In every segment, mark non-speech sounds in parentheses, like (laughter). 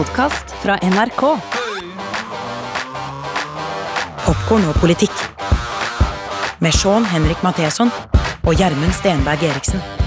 podkast fra NRK. Popkorn og politikk. Med Sean Henrik Matheson og Gjermund Stenberg Eriksen.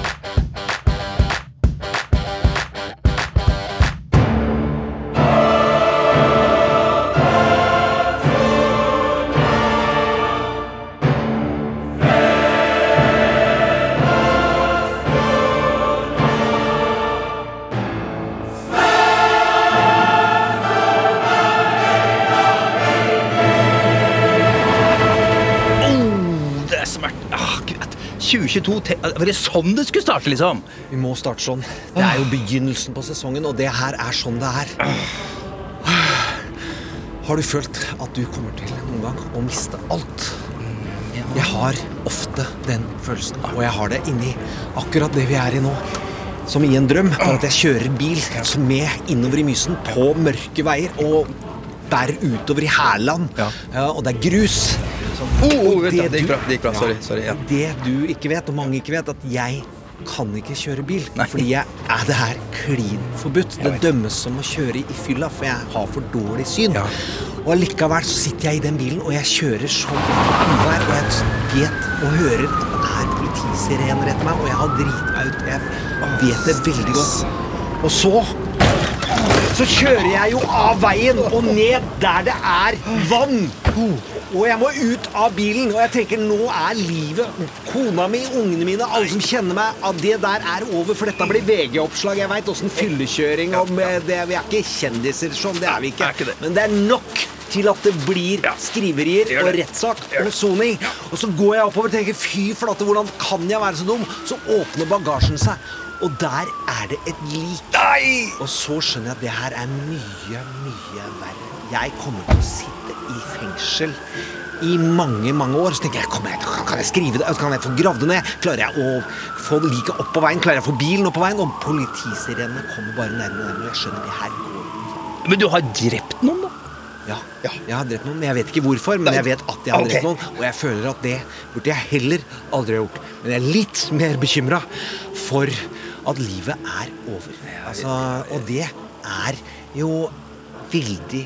2022 te- Var det sånn det skulle starte, liksom? Vi må starte sånn. Det er jo begynnelsen på sesongen, og det her er sånn det er. Har du følt at du kommer til noen gang å miste alt? Jeg har ofte den følelsen, og jeg har det inni akkurat det vi er i nå. Som i en drøm, bare at jeg kjører bil som med innover i mysen på mørke veier og bærer utover i Hærland. Ja. Ja, og det er grus. Oh, det det gikk bra. Det gikk bra. Sorry. sorry ja. Det du ikke vet, og mange ikke vet, at jeg kan ikke kjøre bil. Nei. Fordi jeg er det her klin forbudt. Det dømmes som å kjøre i fylla, for jeg har for dårlig syn. Ja. Og allikevel så sitter jeg i den bilen, og jeg kjører som uvær, og jeg vet og hører at det er politisirener etter meg, og jeg har driti meg ut. Jeg vet det veldig godt. Og så så kjører jeg jo av veien og ned der det er vann. Og jeg må ut av bilen, og jeg tenker nå er livet Kona mi, ungene mine, alle som kjenner meg, at det der er over. For dette blir VG-oppslag. Jeg veit åssen fyllekjøring og med det, Vi er ikke kjendiser sånn, det er vi ikke. Men det er nok til at det blir skriverier og rettssak og soning. Og så går jeg oppover og tenker fy flate, hvordan kan jeg være så dum? Så åpner bagasjen seg, og der er det et lik. Nei! Og så skjønner jeg at det her er mye, mye verre. Jeg kommer til å sitte i fengsel i mange, mange år. Så tenker jeg, kom kan jeg skrive det? Kan jeg få gravd det ned? Klarer jeg å få liket opp på veien? Klarer jeg å få bilen opp på veien? Og politisirenene kommer bare nærmere og nærmere. Jeg skjønner det her går Men du har drept noen, da? Ja, Ja. jeg har drept noen, men jeg vet ikke hvorfor. Men jeg vet at jeg har okay. drept noen, og jeg føler at det burde jeg heller aldri ha gjort. Men jeg er litt mer bekymra for at livet er over. Altså, og det er jo veldig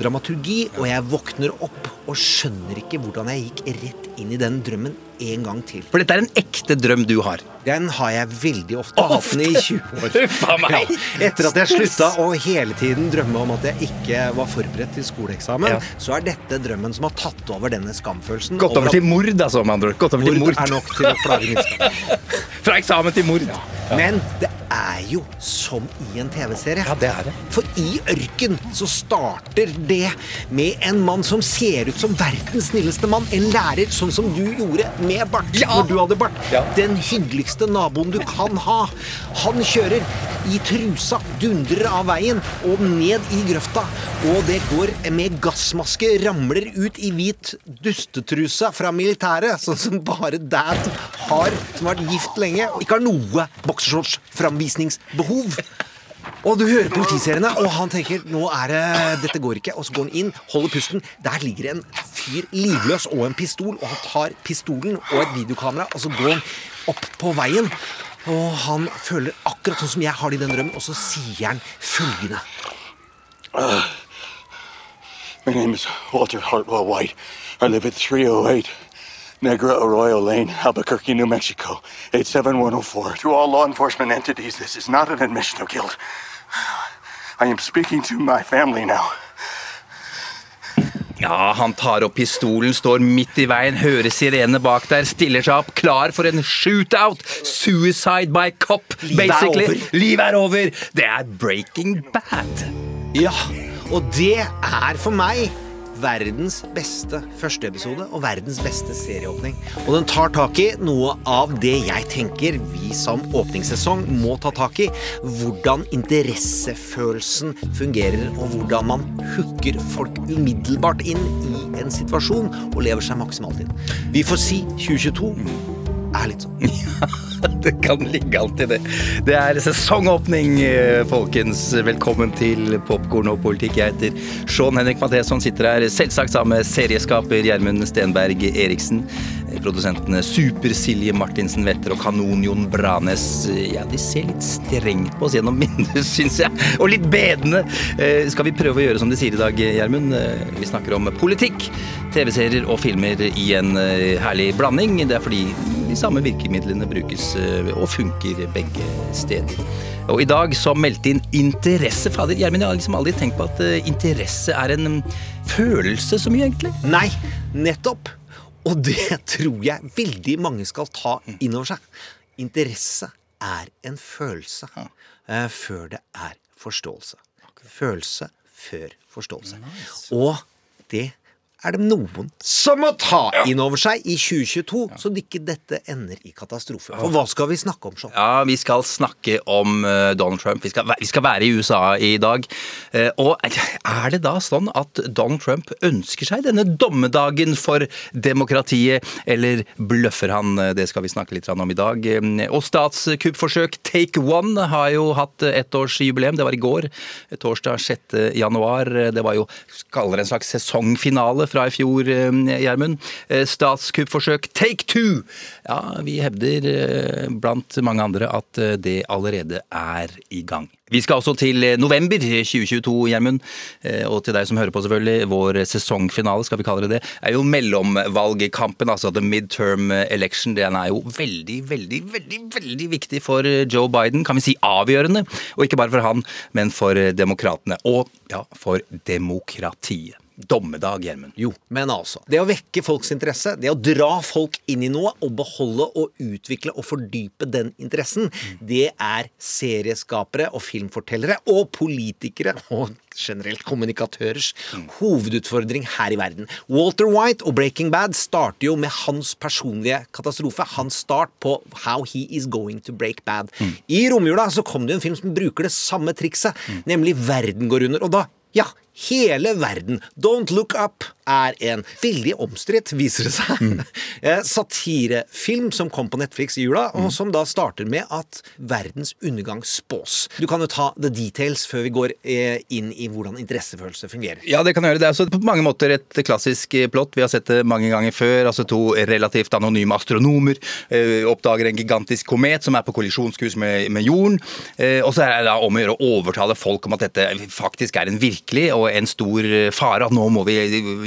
dramaturgi, og jeg våkner opp og skjønner ikke hvordan jeg gikk rett inn i den drømmen en gang til. For dette er en ekte drøm du har. Den har jeg veldig ofte hatt den i 20 år. (laughs) Meg. Ja, etter at jeg slutta å hele tiden drømme om at jeg ikke var forberedt til skoleeksamen, Ja. så er dette drømmen som har tatt over denne skamfølelsen. Gått over til mord, altså, med andre ord. Gått over til mord mord. er nok til å plage min skam. (laughs) Fra eksamen til mord. Men det er jo som i en TV-serie. Ja, det er det. For i ørken så starter det med en mann som ser ut som verdens snilleste mann. En lærer, sånn som du gjorde med bart Ja. når du hadde bart. Ja. Den hyggeligste naboen du kan ha. Han kjører i trusa, dundrer av veien og ned i grøfta. Og det går med gassmaske, ramler ut i hvit dustetrusa fra militæret, sånn som bare dad har, som har vært gift lenge og ikke har noe boksershorts-framvisningsbehov. Og du hører politiseriene, og han tenker nå er det, dette går ikke. Og så går han inn, holder pusten. Der ligger en fyr livløs og en pistol. Og han tar pistolen og et videokamera, og så går han opp på veien. Og han føler akkurat sånn som jeg har det i den drømmen, og så sier han følgende. My name is Walter Hartwell White. I live at 308 Negra Arroyo Lane, Albuquerque, New Mexico, 87104. To all law enforcement entities, this is not an admission of guilt. I am speaking to my family now. Ja, han tar opp pistolen, står midt i veien, hører sirenene bak der, stiller seg opp, klar for en shootout. Suicide by cop, Livet basically. Livet er over. Det er Breaking Bad. Ja, og det er for meg verdens beste første episode og verdens beste serieåpning. Og den tar tak i noe av det jeg tenker vi som åpningssesong må ta tak i. Hvordan interessefølelsen fungerer, og hvordan man hooker folk umiddelbart inn i en situasjon og lever seg maksimalt inn. Vi får si 2022 er litt sånn. (laughs) Det kan ligge an til det. Det er sesongåpning, eh, folkens. Velkommen til Popkorn og politikk. Jeg heter Sean Henrik Matheson, sitter her selvsagt sammen med serieskaper Gjermund Stenberg Eriksen. Produsentene Super-Silje Martinsen Wetter og Kanon-Jon Branes ja, de ser litt strengt på oss gjennom (laughs) minnet, syns jeg. Og litt bedende. Eh, skal vi prøve å gjøre som de sier i dag, Gjermund? Eh, vi snakker om politikk, TV-serier og filmer i en herlig blanding. Det er fordi de samme virkemidlene brukes eh, og funker begge steder. Og i dag så meldte inn interesse. Fader, Gjermund, jeg har liksom aldri tenkt på at eh, interesse er en mm, følelse så mye, egentlig. Nei, nettopp. Og det (laughs) tror jeg veldig mange skal ta inn over seg. Interesse er en følelse uh, før det er forståelse. Følelse før forståelse. Og det er det noen som må ta inn over seg i 2022, så ikke dette ender i katastrofe. For hva skal vi snakke om, sånn? Ja, vi skal snakke om eh, Donald Trump. Vi skal, vi skal være i USA i dag. Eh, Og er det da sånn at Donald Trump ønsker seg denne dommedagen for demokratiet, eller bløffer han? Det skal vi snakke litt om i dag. Eh, Og statskuppforsøk Take One har jo hatt ettårsjubileum. Det var i går, torsdag 6. januar. Det var jo, kaller en slags sesongfinale fra i fjor, eh, Gjermund. Eh, Statskuppforsøk Take Two! Ja, vi hevder eh, blant mange andre at det allerede er i gang. Vi skal også til november 2022, Gjermund. Og til deg som hører på, selvfølgelig. Vår sesongfinale, skal vi kalle det det, er jo mellomvalgkampen, altså the midterm election. Den er jo veldig, veldig, veldig veldig viktig for Joe Biden. Kan vi si avgjørende. Og ikke bare for han, men for demokratene. Og ja, for demokratiet. Dommedag, Gjermund. Jo, men altså. Det å vekke folks interesse, det å dra folk inn i noe og beholde og utvikle og fordype den interessen, det er serieskapere og filmfortellere og politikere og generelt kommunikatørers hovedutfordring her i verden. Walter White og Breaking Bad starter jo med hans personlige katastrofe. Hans start på How He Is Going to Break Bad. I romjula så kom det jo en film som bruker det samme trikset, nemlig Verden går under. Og da ja, hele verden. Don't Look Up er en veldig omstridt, viser det seg, mm. (laughs) satirefilm som kom på Netflix i jula, og som da starter med at verdens undergang spås. Du kan jo ta the details før vi går eh, inn i hvordan interessefølelse fungerer. Ja, det kan jeg gjøre. Det er altså på mange måter et klassisk eh, plott. Vi har sett det mange ganger før. altså To relativt anonyme astronomer eh, oppdager en gigantisk komet som er på kollisjonskurs med, med jorden. Eh, og så er det da om å gjøre å overtale folk om at dette faktisk er en virkelig og en stor eh, fare. At nå må vi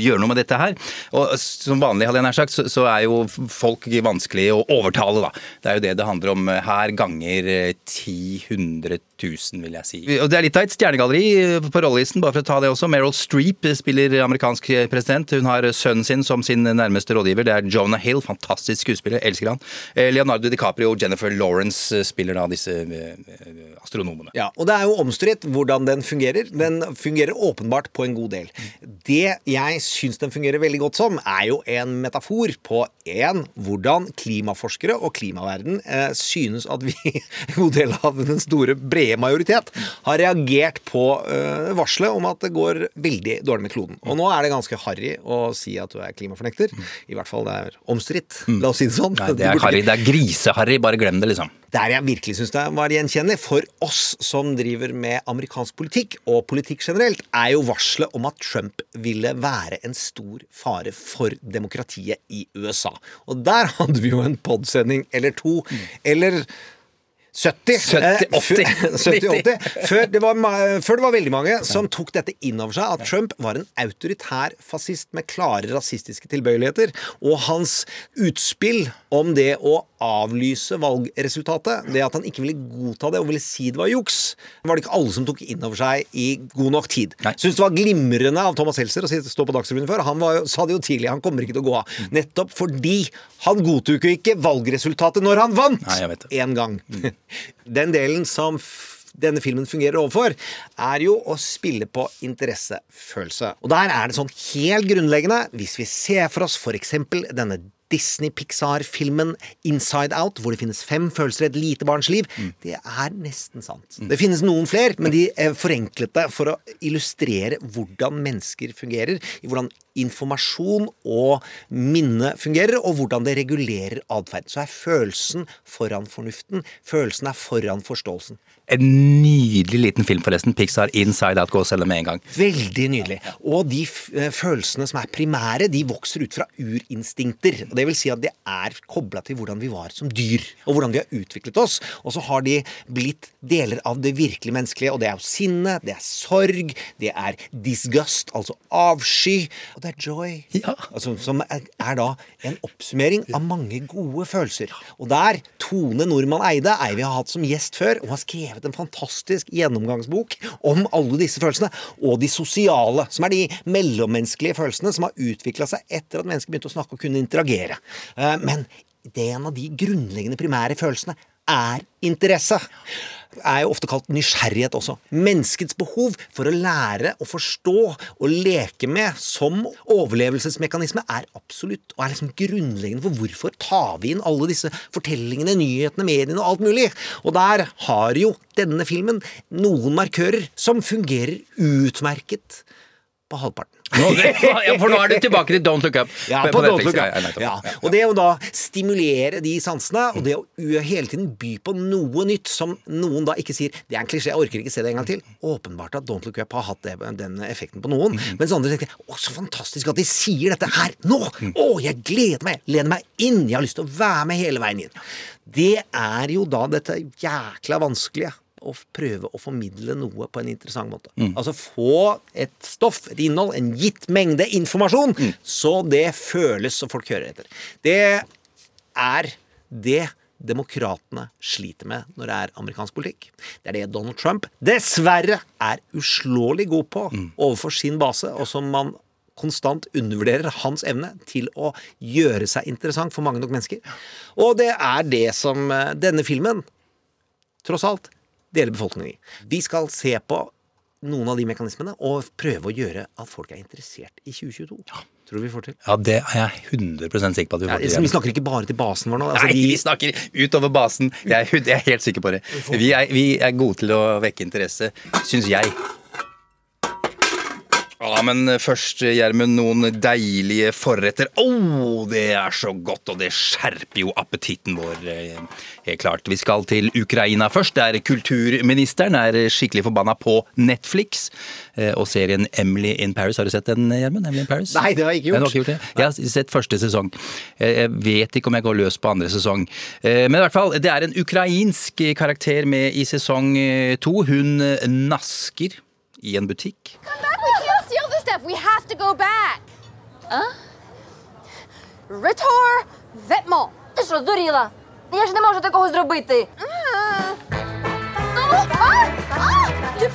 gjøre noe med dette her. Og som vanlig, hadde jeg nær sagt, så, er jo folk vanskelig å overtale, da. Det er jo det det handler om her, ganger eh, 10 100 000, vil jeg si. Og det er litt av et stjernegalleri eh, på rollelisten, bare for å ta det også. Meryl Streep spiller amerikansk president. Hun har sønnen sin som sin nærmeste rådgiver. Det er Jonah Hill, fantastisk skuespiller, elsker han. Eh, Leonardo DiCaprio og Jennifer Lawrence eh, spiller da disse eh, astronomene. Ja, og det er jo omstridt hvordan den fungerer. Den fungerer åpenbart på en god del. Det jeg syns den fungerer veldig godt som, er jo en metafor på en, hvordan klimaforskere og klimaverden eh, synes at vi, (laughs) en god del av den store, brede majoritet, har reagert på eh, varselet om at det går veldig dårlig med kloden. Og nå er det ganske harry å si at du er klimafornekter. I hvert fall det er omstridt. La oss si det sånn. Nei, det er Harry. Det er grise-Harry. Bare glem det, liksom. der jeg virkelig syns det var gjenkjennelig for oss som driver med amerikansk politikk, og politikk generelt, er jo varselet om at Trump ville være en stor fare for demokratiet i USA. Og der hadde vi jo en podsending eller to, eller 70, 70, 80, eh, før- 70, 80, før, det var, før det var veldig mange som tok dette inn over seg, at Trump var en autoritær fascist med klare rasistiske tilbøyeligheter. Og hans utspill om det å avlyse valgresultatet, det at han ikke ville godta det og ville si det var juks, var det ikke alle som tok inn over seg i god nok tid. Syns det var glimrende av Thomas Helser å stå på Dagsrevyen før. Han var jo, sa det jo tidlig, han kommer ikke til å gå av. Nettopp fordi han godtok jo ikke valgresultatet når han vant! Nei, én gang. (laughs) Den delen som denne filmen fungerer overfor, er jo å spille på interessefølelse. Og der er det sånn helt grunnleggende, hvis vi ser for oss for eksempel denne Disney-Pixar-filmen Inside Out, hvor det finnes fem følelser i et lite barns liv, det er nesten sant. Det finnes noen flere, men de er forenklet det for å illustrere hvordan mennesker fungerer, i hvordan informasjon og minne fungerer, og hvordan det regulerer atferd. Så er følelsen foran fornuften. Følelsen er foran forståelsen. En nydelig liten film, forresten. Pixar Inside Out. går selv med en gang. Veldig nydelig. Og de eh, følelsene som er primære, de vokser ut fra urinstinkter. Og Det vil si at det er kobla til hvordan vi var som dyr, og hvordan vi har utviklet oss. Og så har de blitt deler av det virkelig menneskelige, og det er jo sinne, det er sorg, det er disgust, altså avsky, og det er joy. Ja. Altså, som er, er da en oppsummering av mange gode følelser. Og der Tone Nordmann Eide, ei vi har hatt som gjest før, og har skrevet en fantastisk gjennomgangsbok om alle disse følelsene, og de sosiale, som er de mellommenneskelige følelsene som har utvikla seg etter at mennesker begynte å snakke og kunne interagere. Eh, Men det er en av de grunnleggende primære følelsene er interesse. Er jo ofte kalt nysgjerrighet også. Menneskets behov for å lære å forstå og leke med som overlevelsesmekanisme er absolutt og er liksom grunnleggende for hvorfor tar vi inn alle disse fortellingene, nyhetene, mediene og alt mulig. Og der har jo denne filmen noen markører som fungerer utmerket på halvparten. Nå, ja, for nå er du tilbake til Don't Look Up. (laughs) Ja, på på Don't Netflix. Look Up. ja. Ja. Og det å da stimulere de sansene, og det å hele tiden by på noe nytt som noen da ikke sier Det er en klisjé, jeg orker ikke se det en gang til. Åpenbart at Don't Look Up har hatt den effekten på noen. Mens andre tenker Å, så fantastisk at de sier dette her nå! Å, jeg gleder meg! Lener meg inn! Jeg har lyst til å være med hele veien inn. Det er jo da dette jækla vanskelige å prøve å formidle noe på en interessant måte. Altså få et stoff, et innhold, en gitt mengde informasjon, så det føles som folk hører etter. Det er det demokratene sliter med når det er amerikansk politikk. Det er det Donald Trump dessverre er uslåelig god på overfor sin base, og som man konstant undervurderer hans evne til å gjøre seg interessant for mange nok mennesker. Og det er det som eh, denne filmen tross alt deler befolkningen i. Vi skal se på noen av de mekanismene og prøve å gjøre at folk er interessert i 2022. Tror du vi får til? Ja, det er jeg 100 sikker på at vi Ja, får til. vi snakker ikke bare til basen vår nå. Altså, Nei, de- vi snakker utover basen. Jeg er, jeg er helt sikker på det. Vi er, vi er gode til å vekke interesse, syns jeg. Ja, men først, Gjermund, noen deilige forretter. Å, det er så godt, og det skjerper jo appetitten vår. eh, Helt klart. Vi skal til Ukraina først, der kulturministeren er skikkelig forbanna på Netflix. eh, Og serien Emily in Paris. Har du sett den, Gjermund? Emily in Paris? Nei, det har jeg ikke gjort. Jeg har ikke gjort det? Jeg har sett første sesong. Eh, Jeg vet ikke om jeg går løs på andre sesong. Eh, Men i hvert fall, det er en ukrainsk karakter med i sesong eh, to. Hun eh, nasker i en butikk. This stuff. We have to go back. Huh? Retore Vetmo. Ти що, здуріла? Я ж не можу такого зробити. Je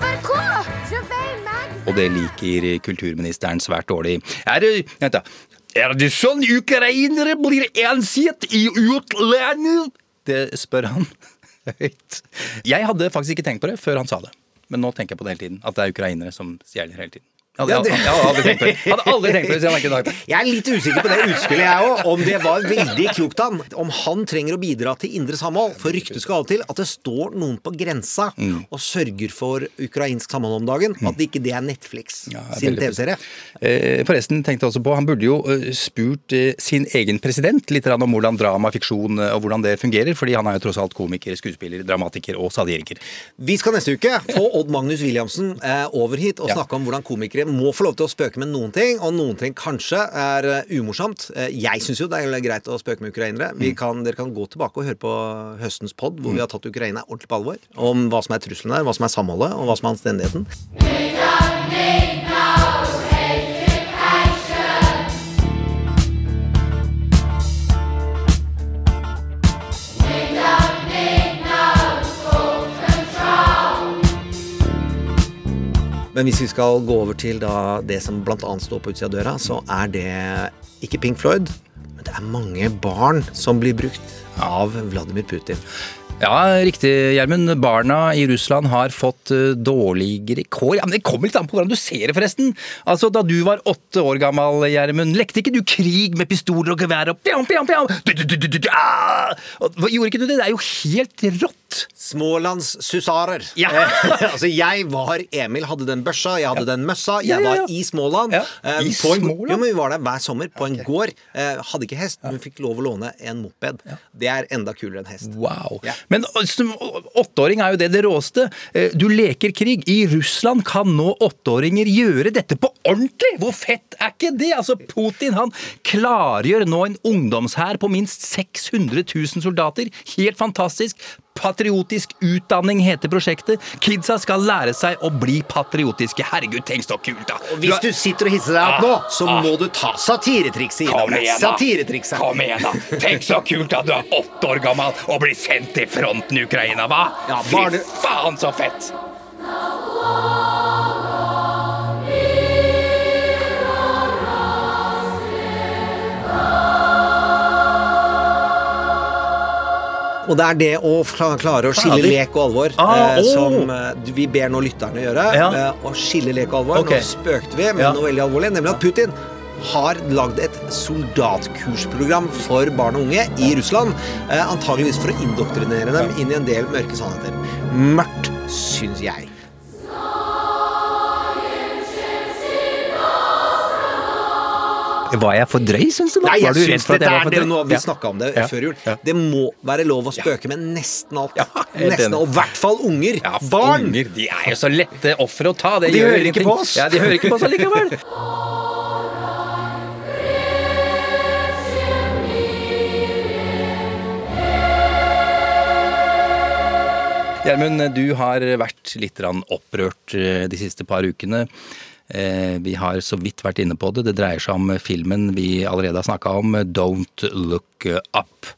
vais mag. Og det liker kulturministeren svært dårlig. Er det, vent da. Er det sånn ukrainere blir ansett i utlandet? Det spør han (laughs) høyt. Jeg hadde faktisk ikke tenkt på det før han sa det. Men nå tenker jeg på det hele tiden. At det er ukrainere som stjeler hele tiden. Jeg hadde, Ja, det- jeg hadde aldri tenkt på det. Jeg hadde aldri tenkt på det, så jeg hadde ikke sagt det. (laughs) Jeg er litt usikker på det utspillet, jeg òg. Om det var veldig klokt av han. Om han trenger å bidra til indre samhold. For ryktet skal av til at det står noen på grensa Mm. og sørger for ukrainsk samhold om dagen. At det ikke det er Netflix Ja, er sin TV-serie. Eh, Forresten tenkte jeg også på, Han burde jo eh, spurt eh, sin egen president litt om hvordan drama, fiksjon og hvordan det fungerer. fordi han er jo tross alt komiker, skuespiller, dramatiker og satiriker. Vi skal neste uke få Odd Magnus Williamsen eh, over hit og Ja. snakke om hvordan komikere må få lov til å spøke med noen ting, og noen ting kanskje er eh, umorsomt. Eh, jeg syns jo det er greit å spøke med ukrainere. Vi kan, dere kan gå tilbake og høre på høstens pod, hvor vi har tatt Ukraina ordentlig på alvor. Om hva som er trusselen der, hva som er samholdet, og hva som er anstendigheten. Men hvis vi skal gå over til da det som bl.a. står på utsida av døra, så er det ikke Pink Floyd, men det er mange barn som blir brukt av Vladimir Putin. Ja, riktig, Gjermund. Barna i Russland har fått eh, dårligere kår. Ja, men Det kommer litt an på hvordan du ser det, forresten. Altså, Da du var åtte år gammel, Gjermund, lekte ikke du krig med pistoler og gevær og pjam, pjam, pjam? Ah! Gjorde ikke du det? Det er jo helt rått. Smålands susarer. Ja. Eh, (laughs) altså, jeg var Emil, hadde den børsa, jeg hadde den møssa. Jeg Ja, ja, ja. var i Småland. Ja. eh, I en, Småland? Men Vi var der hver sommer på en gård. Eh, hadde ikke hest, men fikk lov å låne en moped. Det er enda kulere enn hest. Wow. Ja. Men som åtteåring er jo det det råeste. Eh, Du leker krig. I Russland kan nå åtteåringer gjøre dette på ordentlig! Hvor fett er ikke det? Altså, Putin han klargjør nå en ungdomshær på minst 600 000 soldater. Helt fantastisk. Patriotisk utdanning heter prosjektet. Kidsa skal lære seg å bli patriotiske. Herregud, tenk så kult, da! Og hvis du sitter og hisser deg opp nå, så må du ta satiretrikset Kom igjen, da! Kom igjen, da! Tenk så kult at du er åtte år gammel og blir sendt til fronten i Ukraina, hva? Ja, Fy faen, så fett! Og det er det å klare å skille lek og alvor Ah, eh, oh. som eh, vi ber nå lytterne gjøre. Ja. Eh, å skille lek og alvor. Okay. Nå spøkte vi med Ja. noe veldig alvorlig, nemlig at Putin har lagd et soldatkursprogram for barn og unge i Russland. Antageligvis for å indoktrinere dem inn i en del mørke sannheter. Mørkt, syns jeg. Var jeg for drøy, syns du? Nei, Nei, Var jeg du syns jeg var er det nå Vi Ja. snakka om det Ja. før jul. Ja. Det må være lov å spøke med nesten alt. Ja, nesten alt. I hvert fall unger. Ja, Barn! Unger de er jo så lette ofre å ta. Det de gjør hører ikke på oss. Ja, de hører ikke på oss allikevel. (laughs) Gjermund, du har vært litt opprørt eh, de siste par ukene. Eh, Vi har så vidt vært inne på det. Det dreier seg om filmen vi allerede har snakka om, 'Don't Look Up'.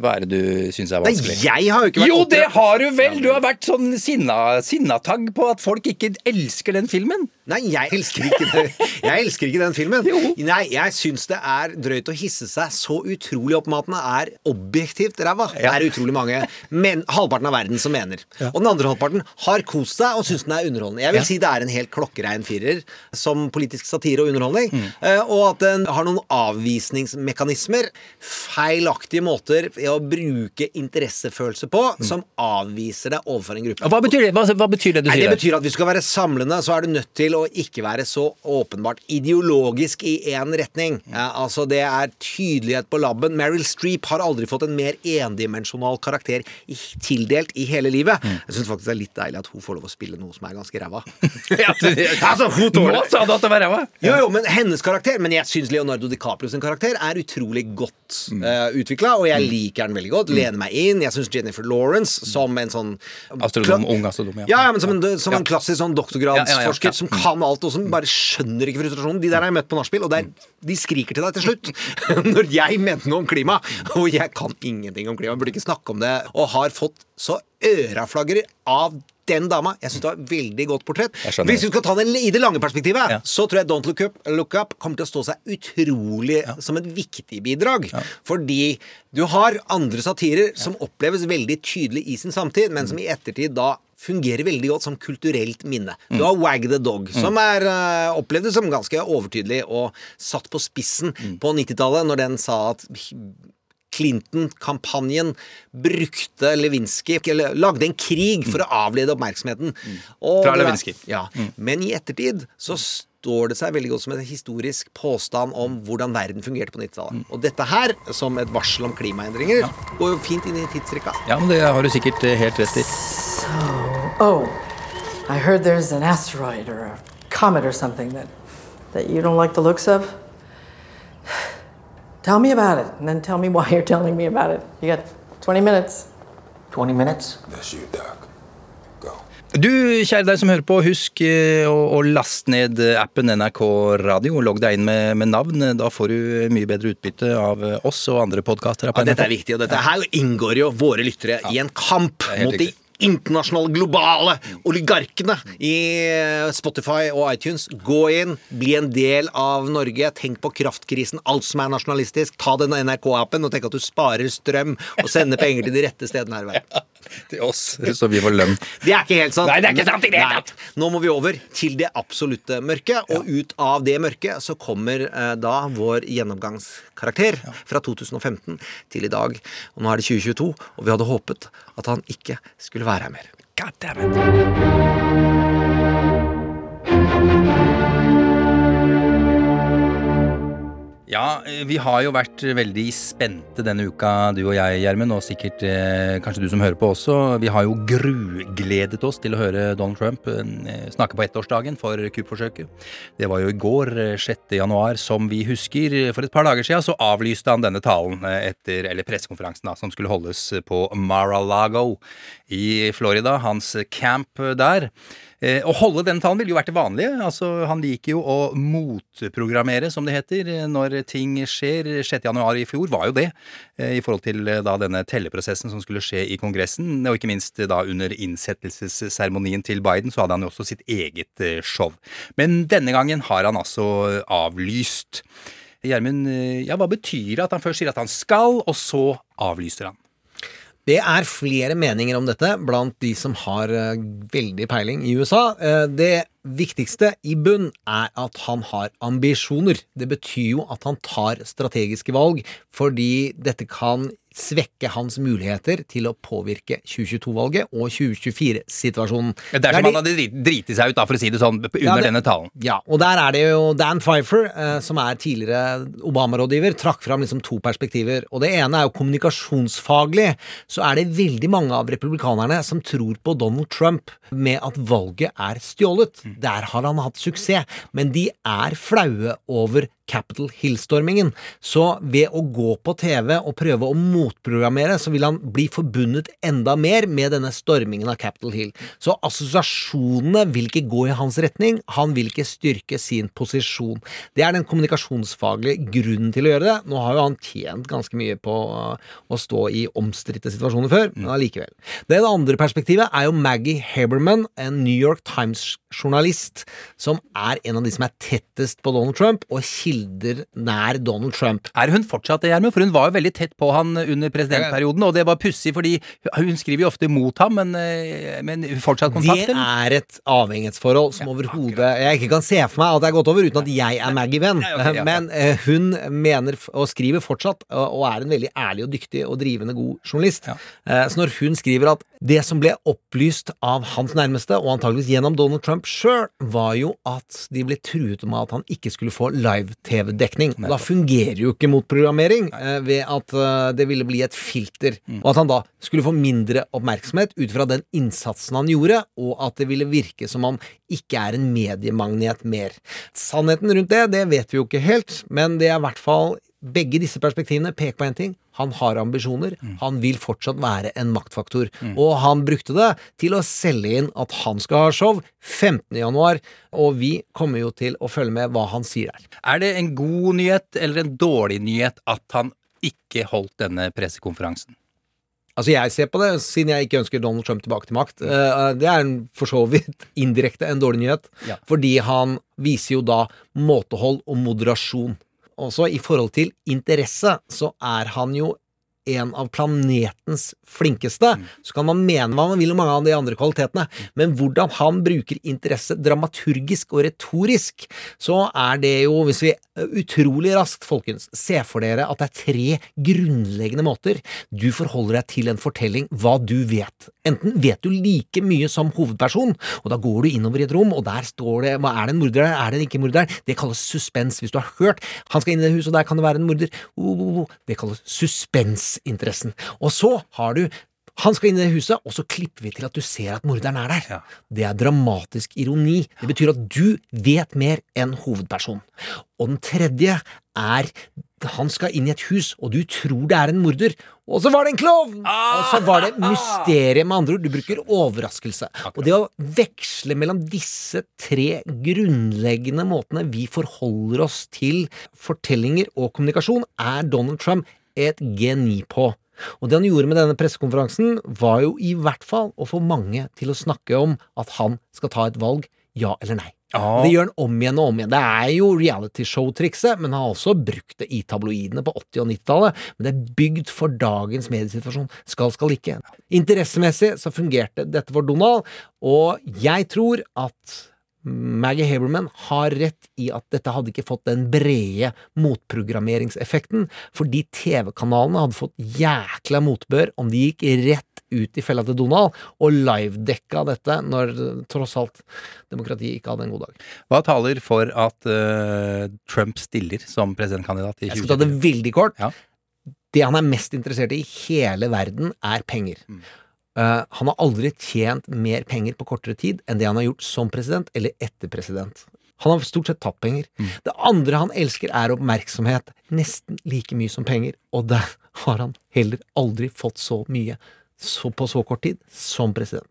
Hva er det du syns er vanskelig? Nei, jeg har jo ikke vært Jo, det har du vel! Du har vært sånn sinna, sinnatagg på at folk ikke elsker den filmen. Nei, jeg elsker ikke det. Jeg elsker ikke den filmen. Nei, jeg syns det er drøyt å hisse seg så utrolig opp med at den er objektivt ræva. Det er utrolig mange, men halvparten av verden som mener. Og den andre halvparten har kost seg og syns den er underholdende. Jeg vil si det er en helt klokkerein firer som politisk satire og underholdning. Mm. Eh, Og at den har noen avvisningsmekanismer, feilaktige måter å bruke interessefølelse på, Mm. som avviser deg overfor en gruppe. Hva betyr det, hva, hva betyr det du Nei, sier? det betyr at hvis du skal være samlende, så er du nødt til å ikke være så åpenbart ideologisk i én retning. Ja, altså Det er tydelighet på labben. Meryl Streep har aldri fått en mer endimensjonal karakter i, tildelt i hele livet. Jeg syns faktisk det er litt deilig at hun får lov å spille noe som er ganske ræva. (laughs) Altså, hun tåler Nå sa du at det var ræva! jo, jo, men hennes karakter Men jeg syns Leonardo DiCaprio sin karakter er utrolig godt mm. utvikla, og jeg liker den veldig godt. Lener meg inn. Jeg syns Jennifer Lawrence som en sånn Astrodom, ung astrodom, ja. ja, ja, men som en, som en klassisk sånn doktorgradsforsker som kan alt, og som bare skjønner ikke frustrasjonen. De der har jeg møtt på nachspiel, og det er, de skriker til deg til slutt. (laughs) Når jeg mente noe om klima, og jeg kan ingenting om klima, burde ikke snakke om det, og har fått så øraflagrer av den dama. Jeg syns det var et veldig godt portrett. Hvis vi skal ta det i det lange perspektivet, Ja. så tror jeg Don't Look Up, Look Up kommer til å stå seg utrolig som et viktig bidrag. Fordi du har andre satirer som oppleves veldig tydelig i sin samtid, men som i ettertid da fungerer veldig godt som kulturelt minne. Du har Wag the Dog, som er uh, opplevd som ganske overtydelig og satt på spissen på 90-tallet, når den sa at Clinton-kampanjen brukte Lewinsky Eller lagde en krig for å avlede oppmerksomheten. Og Fra Lewinsky. Ja. Men i ettertid så står det seg veldig godt som en historisk påstand om hvordan verden fungerte på 90-tallet. Og dette her, som et varsel om klimaendringer, går jo fint inn i tidsrekka. Ja, men det har du sikkert eh, helt rett i. Oh, I heard there's an asteroid or a comet or something that, that you don't like the looks of. Tell me about it, and then tell me why you're telling me about it. You got 20 minutes. 20 minutes? That's you, Doc. Go. Du, kjære deg som hører på, husk eh, å, å laste ned appen NRK Radio logg deg inn med, med navn. Da får du mye bedre utbytte av eh, oss og andre podkaster. Ja, dette er viktig, og dette her inngår jo våre lyttere i en kamp mot de. Internasjonale, globale oligarkene i eh, Spotify og iTunes. Gå inn, bli en del av Norge. Tenk på kraftkrisen, alt som er nasjonalistisk. Ta denne NRK-appen og tenk at du sparer strøm og sender penger til de rette stedene her i verden. Til oss, så vi får lønn. Det er ikke helt sant. Nei, det er ikke sant i det hele Nei. Nå må vi over til det absolutte mørket, og ut av det mørket så kommer eh, da vår gjennomgangskarakter fra 2015 til i dag. Og nå er det 2022, og vi hadde håpet at han ikke skulle være her mer. God damn it. Ja, eh, vi har jo vært veldig spente denne uka, du og jeg, Gjermund, og sikkert eh, kanskje du som hører på også. Vi har jo grugledet oss til å høre Donald Trump eh, snakke på ettårsdagen for kuppforsøket. Det var jo i går, eh, 6. januar, som vi husker. For et par dager siden så avlyste han denne talen eh, etter, eller pressekonferansen da, som skulle holdes på Mar-a-Lago i Florida, hans camp der. Eh, Å holde den talen ville jo vært det vanlige. Altså, han liker jo å motprogrammere, som det heter, eh, når ting skjer. 6. januar i fjor var jo det, eh, i forhold til da denne telleprosessen som skulle skje i Kongressen. Og ikke minst da under innsettelsesseremonien til Biden, så hadde han jo også sitt eget show. Men denne gangen har han altså avlyst. Gjermund, ja, hva betyr det at han først sier at han skal, og så avlyser han? Det er flere meninger om dette blant de som har eh, veldig peiling i USA. Eh, det viktigste i bunn er at han har ambisjoner. Det betyr jo at han tar strategiske valg, fordi dette kan svekke hans muligheter til å påvirke 2022-valget og 2024-situasjonen. Det er som han hadde drit- driti seg ut, da, for å si det sånn, under Ja, det- denne talen. Ja, og der er det jo Dan Pfeiffer, eh, som er tidligere Obama-rådgiver, trakk fram liksom to perspektiver. Og det ene er jo kommunikasjonsfaglig. Så er det veldig mange av republikanerne som tror på Donald Trump med at valget er stjålet. Der har han hatt suksess, men de er flaue over Capitol Hill-stormingen. Så ved å gå på TV og prøve å motprogrammere, så vil han bli forbundet enda mer med denne stormingen av Capitol Hill. Så assosiasjonene vil ikke gå i hans retning, han vil ikke styrke sin posisjon. Det er den kommunikasjonsfaglige grunnen til å gjøre det. Nå har jo han tjent ganske mye på uh, å stå i omstridte situasjoner før, men allikevel. Det andre perspektivet er jo Maggie Haberman, en New York Times-journalist, som er en av de som er tettest på Donald Trump, og kilder nær Donald Trump. Er hun fortsatt det, Gjermund? For hun var jo veldig tett på han under presidentperioden, og det var pussig, fordi hun skriver jo ofte mot ham, men, eh, men fortsatt kontakt? Det er et avhengighetsforhold som overhodet jeg ikke kan se for meg at det er gått over uten at jeg er Maggie-venn. Men eh, hun mener og skriver fortsatt, og og er en veldig ærlig og dyktig og drivende god journalist. Eh, Så når hun skriver at det som ble opplyst av hans nærmeste, og antageligvis gjennom Donald Trump sjøl, var jo at de ble truet med at han ikke skulle få live-TV-dekning. Da fungerer jo ikke motprogrammering eh, ved at eh, det ville bli et filter, Mm. og at han da skulle få mindre oppmerksomhet ut fra den innsatsen han gjorde, og at det ville virke som han ikke er en mediemagnet mer. Sannheten rundt det, det vet vi jo ikke helt, men det er i hvert fall begge disse perspektivene peker på én ting. Han har ambisjoner. Han vil fortsatt være en maktfaktor. Og han brukte det til å selge inn at han skal ha show 15. januar, og vi kommer jo til å følge med hva han sier der. Er det en god nyhet eller en dårlig nyhet at han ikke holdt denne pressekonferansen? Altså Jeg ser på det, siden jeg ikke ønsker Donald Trump tilbake til makt. eh, Det er for så vidt (laughs) indirekte en dårlig nyhet, Ja. fordi han viser jo da måtehold og moderasjon. Også i forhold til interesse, så er han jo en av planetens flinkeste. Så kan man mene hva man vil om mange av de andre kvalitetene, men hvordan han bruker interesse dramaturgisk og retorisk, så er det jo, hvis vi utrolig raskt, folkens, se for dere at det er tre grunnleggende måter du forholder deg til en fortelling hva du vet. Enten vet du like mye som hovedperson, og da går du innover i et rom, og der står det hva er det en morder der, er det en ikke-morder? Det kalles suspens. Hvis du har hørt han skal inn i det huset, og der kan det være en morder, oh, oh, oh. det kalles suspensinteressen. Og så har du han skal inn i det huset, og så klipper vi til at du ser at morderen er der. Ja. Det er dramatisk ironi. Det betyr at du vet mer enn hovedpersonen. Og den tredje er han skal inn i et hus, og du tror det er en morder, og så var det en klovn! Og så var det mysteriet, med andre ord. Du bruker overraskelse. Og det å veksle mellom disse tre grunnleggende måtene vi forholder oss til fortellinger og kommunikasjon, er Donald Trump et geni på. Og det han gjorde med denne pressekonferansen, var jo i hvert fall å få mange til å snakke om at han skal ta et valg, ja eller nei. Ja. Det gjør han om igjen og om igjen. Det er jo realityshow-trikset, men han har også brukt det i tabloidene på 80- og 90-tallet. Men det er bygd for dagens mediesituasjon. Skal, skal ikke. Interessemessig så fungerte dette for Donald, og jeg tror at Maggie Haberman har rett i at dette hadde ikke fått den brede motprogrammeringseffekten, fordi TV-kanalene hadde fått jækla motbør om de gikk rett ut i fella til Donald og livedekka dette, når tross alt demokratiet ikke hadde en god dag. Hva taler for at uh, Trump stiller som presidentkandidat i 2020? Jeg skal ta det veldig kort. Ja. Det han er mest interessert i i hele verden, er penger. Eh, han har aldri tjent mer penger på kortere tid enn det han har gjort som president eller etter president. Han har stort sett tapt penger. Det andre han elsker, er oppmerksomhet. Nesten like mye som penger. Og der har han heller aldri fått så mye så på så kort tid som president.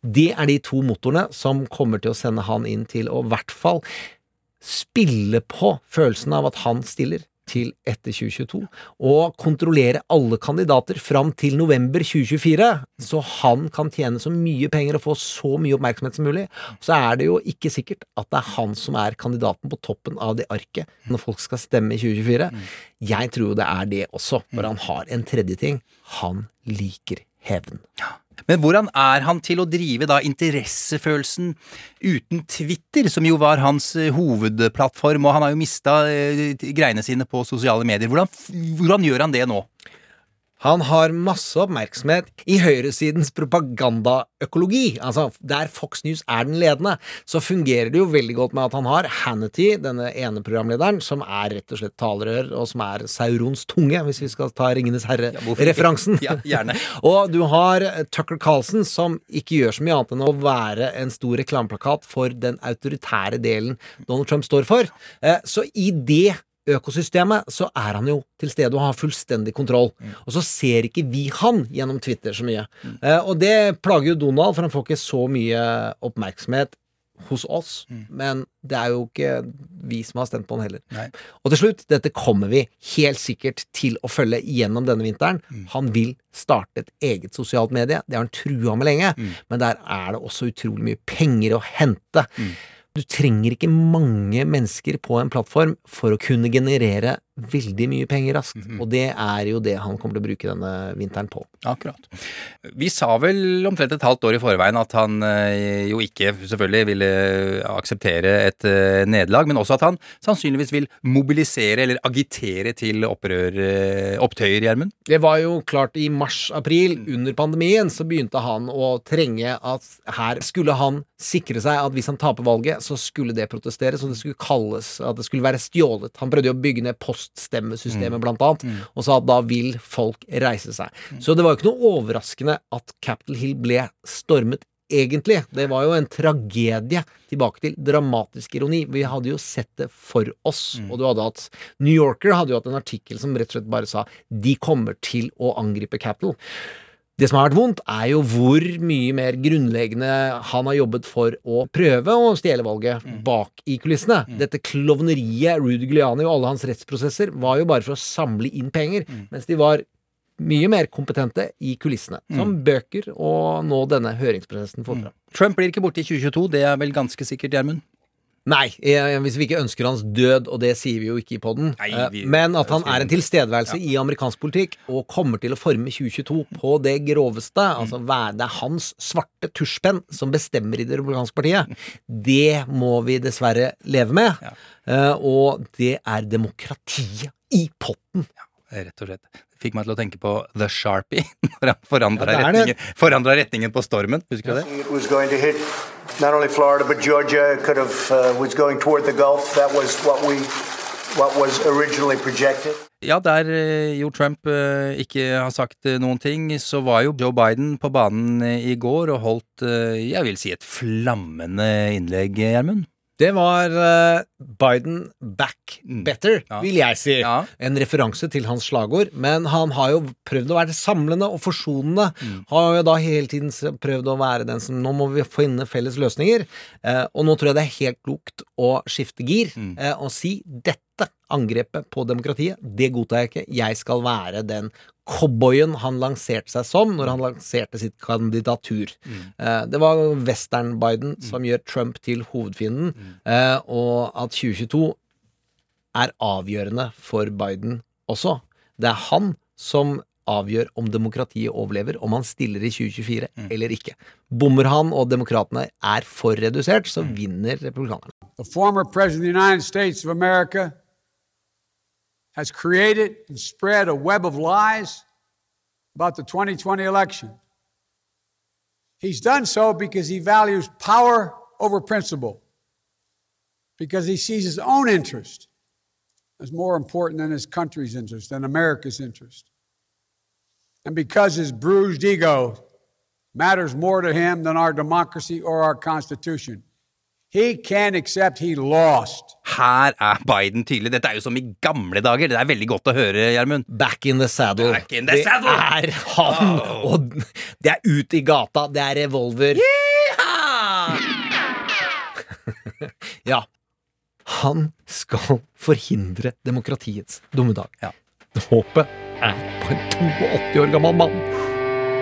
Det er de to motorene som kommer til å sende han inn til å i hvert fall spille på følelsen av at han stiller til etter 2022, og kontrollere alle kandidater fram til november 2024, så han kan tjene så mye penger og få så mye oppmerksomhet som mulig. Så er det jo ikke sikkert at det er han som er kandidaten på toppen av det arket når folk skal stemme i 2024. Jeg tror jo det er det også, for han har en tredje ting. Han liker hevn. Men hvordan er han til å drive da interessefølelsen uten Twitter, som jo var hans eh, hovedplattform, og han har jo mista eh, greiene sine på sosiale medier. Hvordan, hvordan gjør han det nå? Han har masse oppmerksomhet i høyresidens propagandaøkologi. Altså, der Fox News er den ledende, så fungerer det jo veldig godt med at han har Hannity, denne ene programlederen, som er rett og slett talerør, og som er Saurons tunge, hvis vi skal ta Ringenes herre-referansen. Ja, gjerne. (laughs) og du har Tucker Carlson, som ikke gjør så mye annet enn å være en stor reklameplakat for den autoritære delen Donald Trump står for. Eh, Så i det økosystemet, så er han jo til stede og har fullstendig kontroll. Og så ser ikke vi han gjennom Twitter så mye. Eh, og det plager jo Donald, for han får ikke så mye oppmerksomhet hos oss. Men det er jo ikke vi som har stemt på han heller. Nei. Og til slutt, dette kommer vi helt sikkert til å følge gjennom denne vinteren. Han vil starte et eget sosialt medie. Det har han trua med lenge, men der er det også utrolig mye penger å hente. Du trenger ikke mange mennesker på en plattform for å kunne generere veldig mye penger raskt, og det er jo det han kommer til å bruke denne vinteren på. Akkurat. Vi sa vel omtrent et halvt år i forveien at han eh, jo ikke selvfølgelig ville akseptere et eh, nederlag, men også at han sannsynligvis vil mobilisere eller agitere til opprør, eh, opptøyer, Gjermund. Det var jo klart i mars-april, under pandemien, så begynte han å trenge at her skulle han sikre seg at hvis han taper valget, så skulle det protesteres, og det skulle kalles at det skulle være stjålet. Han prøvde jo å bygge ned poststemmesystemet, blant annet, og sa at da vil folk reise seg. Så det var jo ikke noe overraskende at Capitol Hill ble stormet egentlig. Det var jo en tragedie. Tilbake til dramatisk ironi. Vi hadde jo sett det for oss. Og du hadde hatt New Yorker hadde jo hatt en artikkel som rett og slett bare sa de kommer til å angripe Capitol. Det som har vært vondt, er jo hvor mye mer grunnleggende han har jobbet for å prøve å stjele valget bak i kulissene. Dette klovneriet, Rudy Giuliani og alle hans rettsprosesser, var jo bare for å samle inn penger, mens de var mye mer kompetente i kulissene, som bøker og nå denne høringsprosessen får fram. Trump blir ikke borte i 2022, det er vel ganske sikkert, Gjermund? Nei, eh, hvis vi ikke ønsker hans død, og det sier vi jo ikke i poden, men at han er en tilstedeværelse i amerikansk politikk og kommer til å forme 2022 på det groveste, altså hva- det er hans svarte tusjpenn som bestemmer i det republikanske partiet, det må vi dessverre leve med. Eh, Og det er demokratiet i potten. Rett og slett. Fikk meg til å tenke på The Sharpie, (laughs) når han forandra Ja, retningen, retningen på stormen. Husker du det? Not only Florida but Georgia. Could have uh, was going toward the Gulf. That was what we what was originally projected. Ja, der eh, jo Trump eh, ikke har sagt eh, noen ting, så var jo Joe Biden på banen i går og holdt, jeg vil si, et flammende innlegg, Gjermund. Det var uh, Biden back better, Ja. vil jeg si. Ja. En referanse til hans slagord. Men han har jo prøvd å være samlende og forsonende. Har jo da hele tiden prøvd å være den som Nå må vi finne felles løsninger. Uh, og nå tror jeg det er helt klokt å skifte gir eh, og si dette dette angrepet på demokratiet, det godtar jeg ikke. Jeg skal være den cowboyen han lanserte seg som når han lanserte sitt kandidatur. Eh, Det var western-Biden som gjør Trump til hovedfienden, eh, og at 2022 er avgjørende for Biden også. Det er han som avgjør om demokratiet overlever, om han stiller i 2024 eller ikke. Bommer han og demokratene er for redusert, så vinner republikanerne. the former President of the United States of America has created and spread a web of lies about the 2020 election. He's done so because he values power over principle, because he sees his own interest as more important than his country's interest, than America's interest, and because his bruised ego matters more to him than our democracy or our Constitution. He can't accept he lost. Her er Biden tydelig. Dette er jo som i gamle dager. Det er veldig godt å høre, Gjermund. Back in the saddle. Back in the saddle. Det er han, og det er ut i gata, det er revolver. (laughs) ja. Han skal forhindre demokratiets dommedag. Ja. Håpet er på en 82 år gammel mann.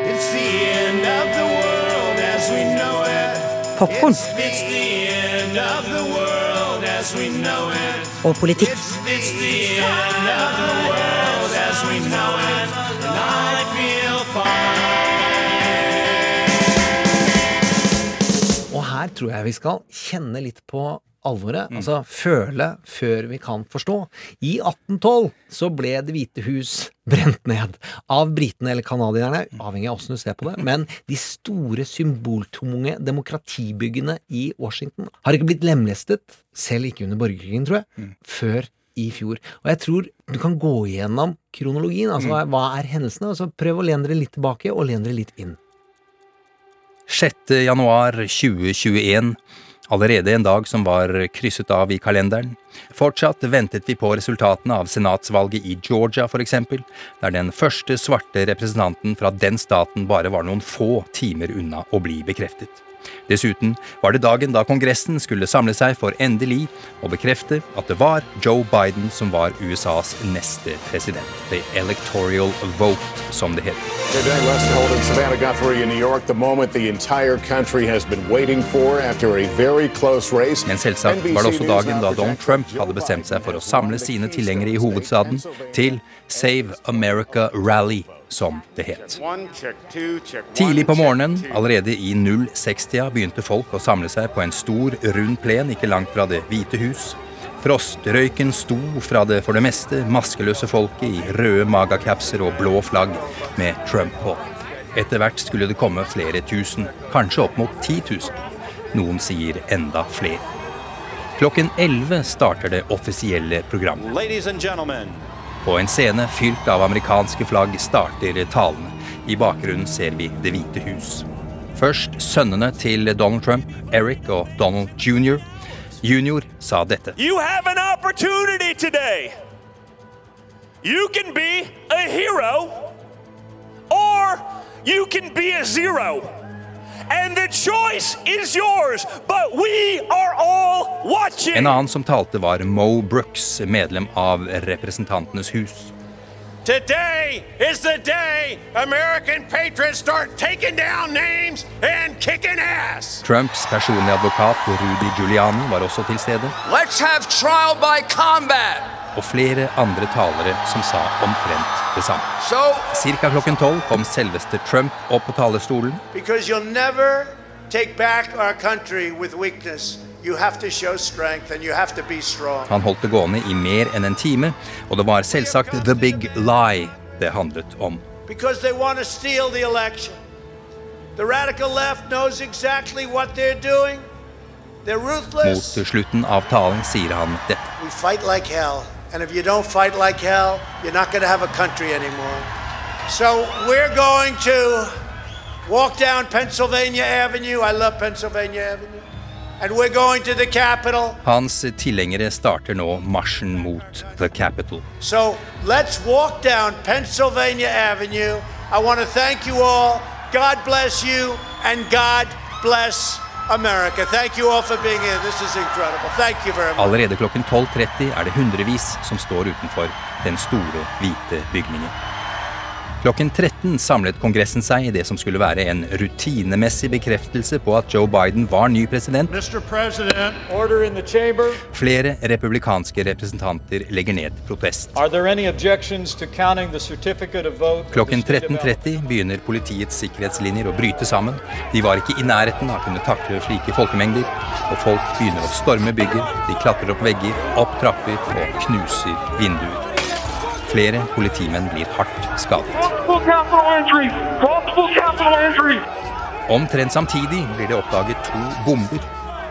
It's the end of the world as we know it. Popkorn og politikk. It's the tror jeg vi skal kjenne litt på alvoret. Altså føle før vi kan forstå. I 1812 så ble Det hvite hus brent ned av britene eller canadierne, avhengig av åssen du ser på det. Men de store symboltunge demokratibyggene i Washington har ikke blitt lemlestet, selv ikke under borgerkrigen, tror jeg, før i fjor. Og jeg tror du kan gå igjennom kronologien. Altså hva- hva er hendelsene? Og så prøv å lene dere litt tilbake, og lene dere litt inn. 6. januar 2021. Allerede en dag som var krysset av i kalenderen. Fortsatt ventet vi på resultatene av senatsvalget i Georgia, for eksempel, der den første svarte representanten fra den staten bare var noen få timer unna å bli bekreftet. Dessuten var det dagen da Kongressen skulle samle seg for endelig å bekrefte at det var Joe Biden som var USAs neste president. The electoral vote, som det heter. Today, Lester Holt and Savannah Guthrie in New York, the moment the entire country has been waiting for after a very close race. Men selvsagt var det også dagen da Donald Trump hadde bestemt seg for å samle sine tilhengere i hovedstaden til Save America Rally, som det het. Tidlig på morgenen, allerede i 06-tida, begynte folk å samle seg på en stor, rund plen ikke langt fra Det hvite hus. Frostrøyken sto fra det for det meste maskeløse folket i røde magacapser og blå flagg med Trump på. Etter hvert skulle det komme flere tusen, kanskje opp mot 10 000. Noen sier enda flere. Klokken 11 starter det offisielle programmet. På en scene fylt av amerikanske flagg starter talene. I bakgrunnen ser vi Det hvite hus. Først sønnene til Donald Trump, Eric og Donald jr. Junior sa dette. you have an opportunity today. You can be a hero or you can be a zero. And the choice is yours, but we are all watching. En annen som talte var Mo Brooks, medlem av Representantenes hus. Today is the day American patriots start taking down names and kicking ass. Trumps personlige advokat Rudy Giuliani var også til stede, Let's have trial by combat. og flere andre talere som sa omtrent det samme. Cirka klokken tolv kom selveste Trump opp på talerstolen. Han holdt det gående i mer enn en time, og det var selvsagt The Big Lie det handlet om. Because they want to steal the election. The radical left knows exactly what they're doing. They're ruthless. Mot slutten av talen sier han dette. We fight like hell. And if you don't fight like hell, you're not going to have a country anymore. So we're going to walk down Pennsylvania Avenue. I love Pennsylvania Avenue. And we're going to the Capitol. Hans tilhengere starter nå marsjen mot The Capitol. So let's walk down Pennsylvania Avenue. I want to thank you all. God bless you, and God bless America. Thank you all for being here. This is incredible. Thank you very much. Allerede klokken 12.30 er det hundrevis som står utenfor den store, hvite bygningen. Klokken 13 samlet Kongressen seg i det som skulle være en rutinemessig bekreftelse på at Joe Biden var ny president. Flere republikanske representanter legger ned protest. Klokken state of Alabama? 13.30 begynner politiets sikkerhetslinjer å bryte sammen. De var ikke i nærheten av å kunne takle slike folkemengder, og folk begynner å storme bygget. De klatrer opp vegger, opp trapper og knuser vinduer. Flere politimenn blir hardt skadet. Omtrent samtidig blir det oppdaget to bomber.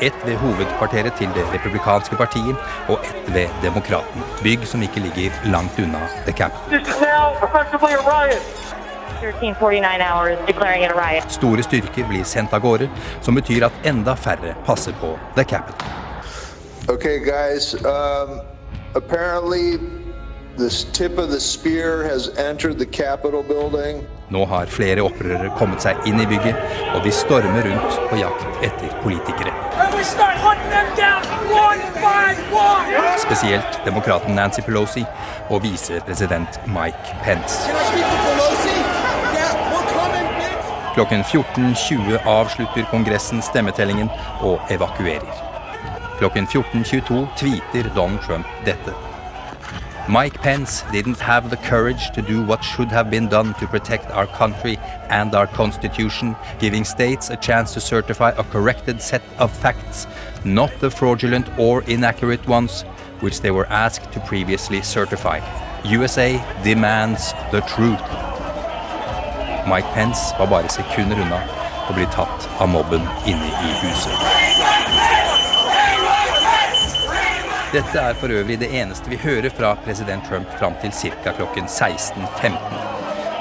Ett ved hovedkvarteret til Det republikanske partiet, og ett ved Demokraten. Bygg som ikke ligger langt unna The Capitol. This is now effectively a riot. 1349 hours declaring it a riot. Store styrker blir sendt av gårde, som betyr at enda færre passer på The Capitol. Okay, guys. Um, Nå har flere opprørere kommet seg inn i bygget, og de stormer rundt på jakt etter politikere. And we start hunting them down one by one! Spesielt demokraten Nancy Pelosi og visepresident Mike Pence. Klokken 14.20 avslutter Kongressen stemmetellingen og evakuerer. Klokken 14.22 tweeter Donald Trump dette. Mike Pence didn't have the courage to do what should have been done to protect our country and our constitution, giving states a chance to certify a corrected set of facts, not the fraudulent or inaccurate ones which they were asked to previously certify. USA demands the truth. Mike Pence var bare sekunder unna å bli tatt av mobben inne i huset. Dette er for øvrig det eneste vi hører fra president Trump fram til ca. klokken 16.15.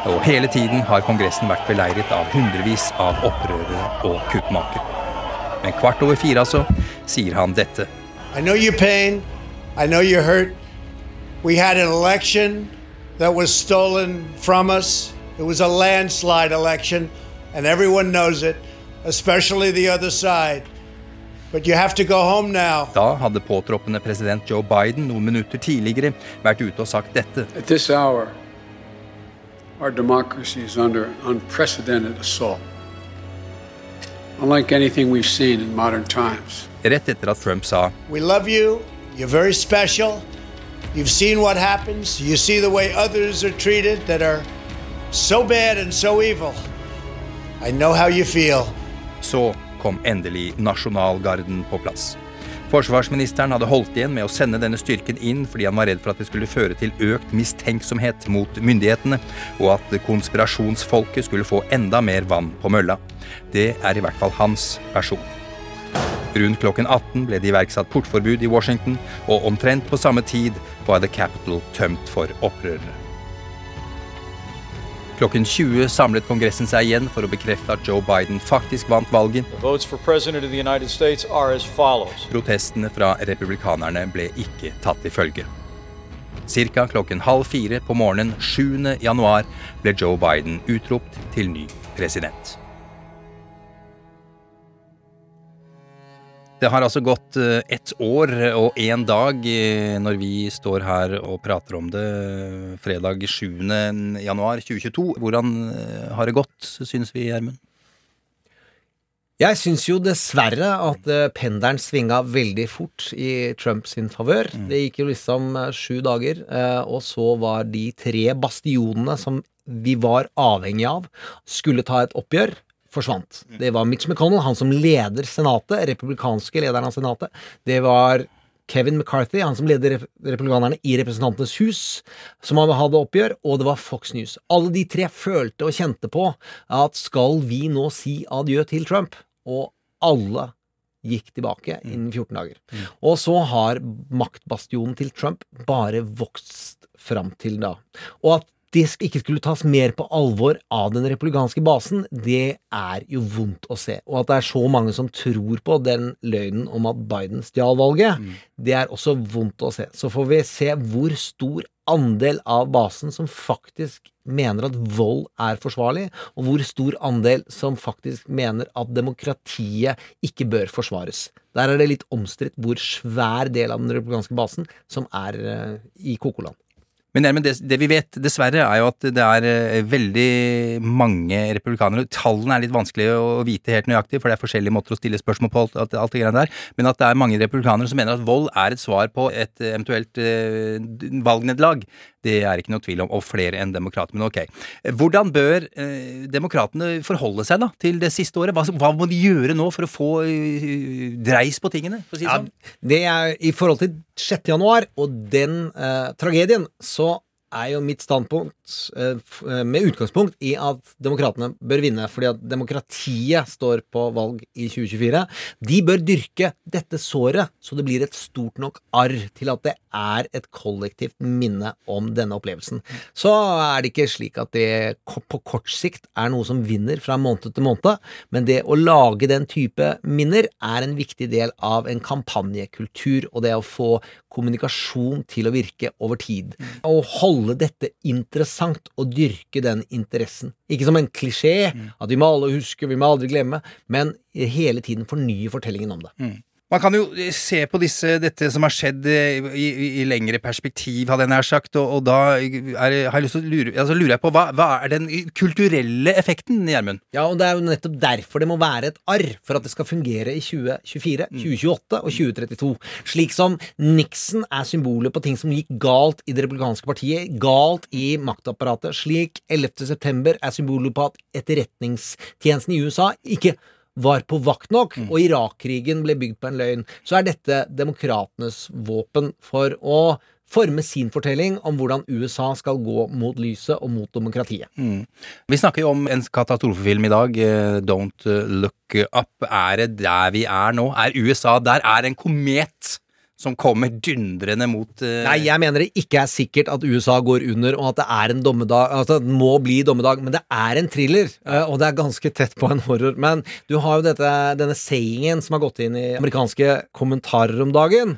Og hele tiden har Kongressen vært beleiret av hundrevis av opprørere og kuppmakere. Men kvart over fire altså sier han dette. I know your pain. I know you're hurt. We had an election that was stolen from us. It was a landslide election, and everyone knows it, especially the other side. Da hadde påtroppende president Joe Biden noen minutter tidligere vært ute og sagt dette. At this hour, our democracy is under unprecedented assault. Unlike anything we've seen in modern times. Rett etter at Trump sa We love you. You're very special. You've seen what happens. You see the way others are treated that are so bad and so evil. I know how you feel. Så kom endelig nasjonalgarden på plass. Forsvarsministeren hadde holdt igjen med å sende denne styrken inn fordi han var redd for at det skulle føre til økt mistenksomhet mot myndighetene, og at konspirasjonsfolket skulle få enda mer vann på mølla. Det er i hvert fall hans person. Rundt klokken 18 ble det iverksatt portforbud i Washington, og omtrent på samme tid var The Capitol tømt for opprørere. Klokken 20 samlet Kongressen seg igjen for å bekrefte at Joe Biden faktisk vant valget. Protestene fra republikanerne ble ikke tatt til følge. Cirka klokken halv fire på morgenen 7. januar ble Joe Biden utropt til ny president. Det har altså gått eh, ett år og én dag eh, når vi står her og prater om det fredag 7. januar 2022. Hvordan eh, har det gått, syns vi, Gjermund? Jeg syns jo dessverre at pendelen svinga veldig fort i Trumps favør. Det gikk jo liksom sju dager, og så var de tre bastionene som vi var avhengig av, skulle ta et oppgjør, forsvant. Det var Mitch McConnell, han som leder Senatet, republikanske lederen av Senatet. Det var Kevin McCarthy, han som leder republikanerne i Representantenes hus, som hadde oppgjør, og det var Fox News. Alle de tre følte og kjente på at skal vi nå si adjø til Trump? Og alle gikk tilbake innen 14 dager. Og så har maktbastionen til Trump bare vokst fram til da. Og at faktisk ikke skulle tas mer på alvor av den republikanske basen, det er jo vondt å se. Og at det er så mange som tror på den løgnen om at Biden stjal valget, det er også vondt å se. Så får vi se hvor stor andel av basen som faktisk mener at vold er forsvarlig, og hvor stor andel som faktisk mener at demokratiet ikke bør forsvares. Der er det litt omstridt hvor svær del av den republikanske basen som er eh, i kokoland. Men det, det vi vet dessverre, er jo at det er eh, veldig mange republikanere Tallene er litt vanskelig å vite helt nøyaktig, for det er forskjellige måter å stille spørsmål på. alt, alt, alt det greiene der, Men at det er mange republikanere som mener at vold er et svar på et eventuelt eh, valgnederlag, det er ikke noe tvil om. Og flere enn demokrater. Men ok. Hvordan bør eh, demokratene forholde seg da til det siste året? Hva, hva må de gjøre nå for å få uh, dreis på tingene? For å si det Ja, sånn? det er I forhold til 6. januar og den eh, tragedien, så er jo mitt standpunkt eh, eh, med utgangspunkt i at demokratene bør vinne, fordi at demokratiet står på valg i 2024. De bør dyrke dette såret, så det blir et stort nok arr til at det er et kollektivt minne om denne opplevelsen. Så er det ikke slik at det på kort sikt er noe som vinner fra måned til måned, men det å lage den type minner er en viktig del av en kampanjekultur, og det å få kommunikasjon til å virke over tid. Å holde dette interessant og dyrke den interessen. Ikke som en klisjé, at vi må alle huske, vi må aldri glemme, men hele tiden fornye fortellingen om det. Man kan jo se på disse, dette som har skjedd eh, i, i, i lengre perspektiv, hadde jeg nær sagt, og, og da er, har jeg lyst til å lure, altså lurer jeg på hva, hva er den kulturelle effekten, Gjermund? Ja, og det er jo nettopp derfor det må være et arr, for at det skal fungere i 2024, 2028 og 2032. Slik som Nixon er symbolet på ting som gikk galt i det republikanske partiet, galt i maktapparatet. Slik 11. september er symbolet på at etterretningstjenesten i USA ikke var på vakt nok, og Irak-krigen ble bygd på en løgn, så er dette demokratenes våpen for å forme sin fortelling om hvordan USA skal gå mot lyset og mot demokratiet. Mm. Vi snakker jo om en katastrofefilm i dag, eh, Don't Look Up. Er det der vi er nå? Er USA der? Er en komet som kommer dundrende mot uh... Nei, jeg mener det ikke er sikkert at USA går under, og at det er en dommedag Altså, det må bli dommedag, men det er en thriller, uh, og det er ganske tett på en horror. Men du har jo dette, denne sayingen som har gått inn i amerikanske kommentarer om dagen.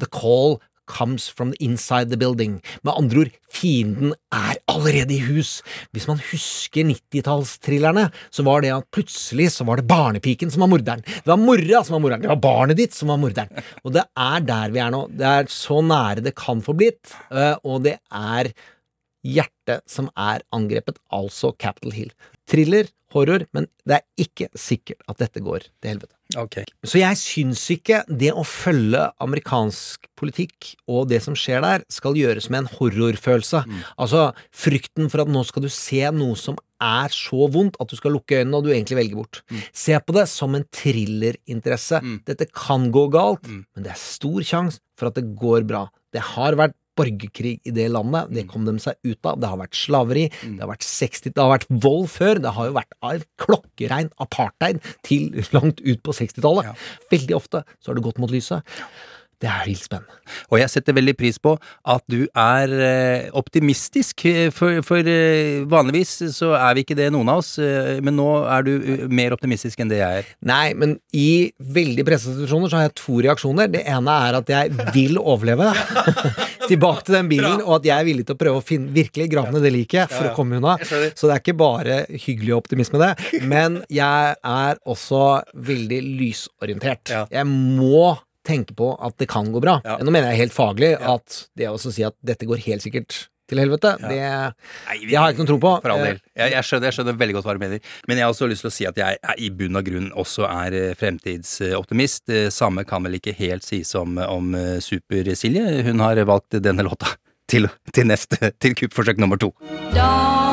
The call comes from the inside the building. Med andre ord, fienden er allerede i hus. Hvis man husker 90-tallstrillerne, så var det at plutselig så var det barnepiken som var morderen. Det var mora som var morderen. Det var barnet ditt som var morderen. Og det er der vi er nå. Det er så nære det kan få blitt, eh, og det er hjertet som er angrepet, altså Capitol Hill. Thriller, horror, men det er ikke sikkert at dette går til helvete. Okay. Så jeg syns ikke det å følge amerikansk politikk og det som skjer der, skal gjøres med en horrorfølelse. Altså frykten for at nå skal du se noe som er så vondt at du skal lukke øynene og du egentlig velger bort. Se på det som en thrillerinteresse. Dette kan gå galt, men det er stor sjanse for at det går bra. Det har vært borgerkrig i det landet. Det kom de seg ut av. Det har vært slaveri, det har vært 60, det har vært vold før. Det har jo vært klokkerein apartheid til langt ut på 60-tallet. Veldig ofte så har det gått mot lyset. Det er helt spennende. Og jeg setter veldig pris på at du er eh, optimistisk, eh, for, for eh, vanligvis så er vi ikke det, noen av oss, men nå er du mer optimistisk enn det jeg er. Nei, men i veldig pressede situasjoner så har jeg to reaksjoner. Det ene er at jeg vil overleve. (laughs) Tilbake til den bilen, og at jeg er villig til å prøve å finne virkelig grave ned det liket for Ja, ja. å komme unna. Så det er ikke bare hyggelig optimisme, det. Men jeg er også veldig lysorientert. Jeg må tenke på at det kan gå bra. Nå mener jeg helt faglig at det å si at dette går helt sikkert til helvete, det, det har jeg ikke noe tro på. For all Eh, del. Jeg, jeg, skjønner, jeg skjønner veldig godt hva du mener. Men jeg har også lyst til å si at jeg er, i bunn og grunn også er eh, fremtidsoptimist. Eh, Samme kan vel ikke helt sies om, om Super-Silje. Hun har valgt denne låta til, til neste Til kuppforsøk nummer to. Don't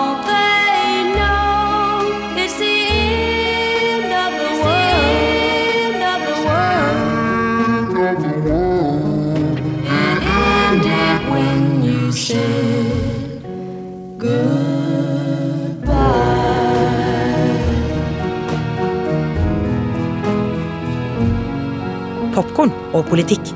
Popkorn og politikk.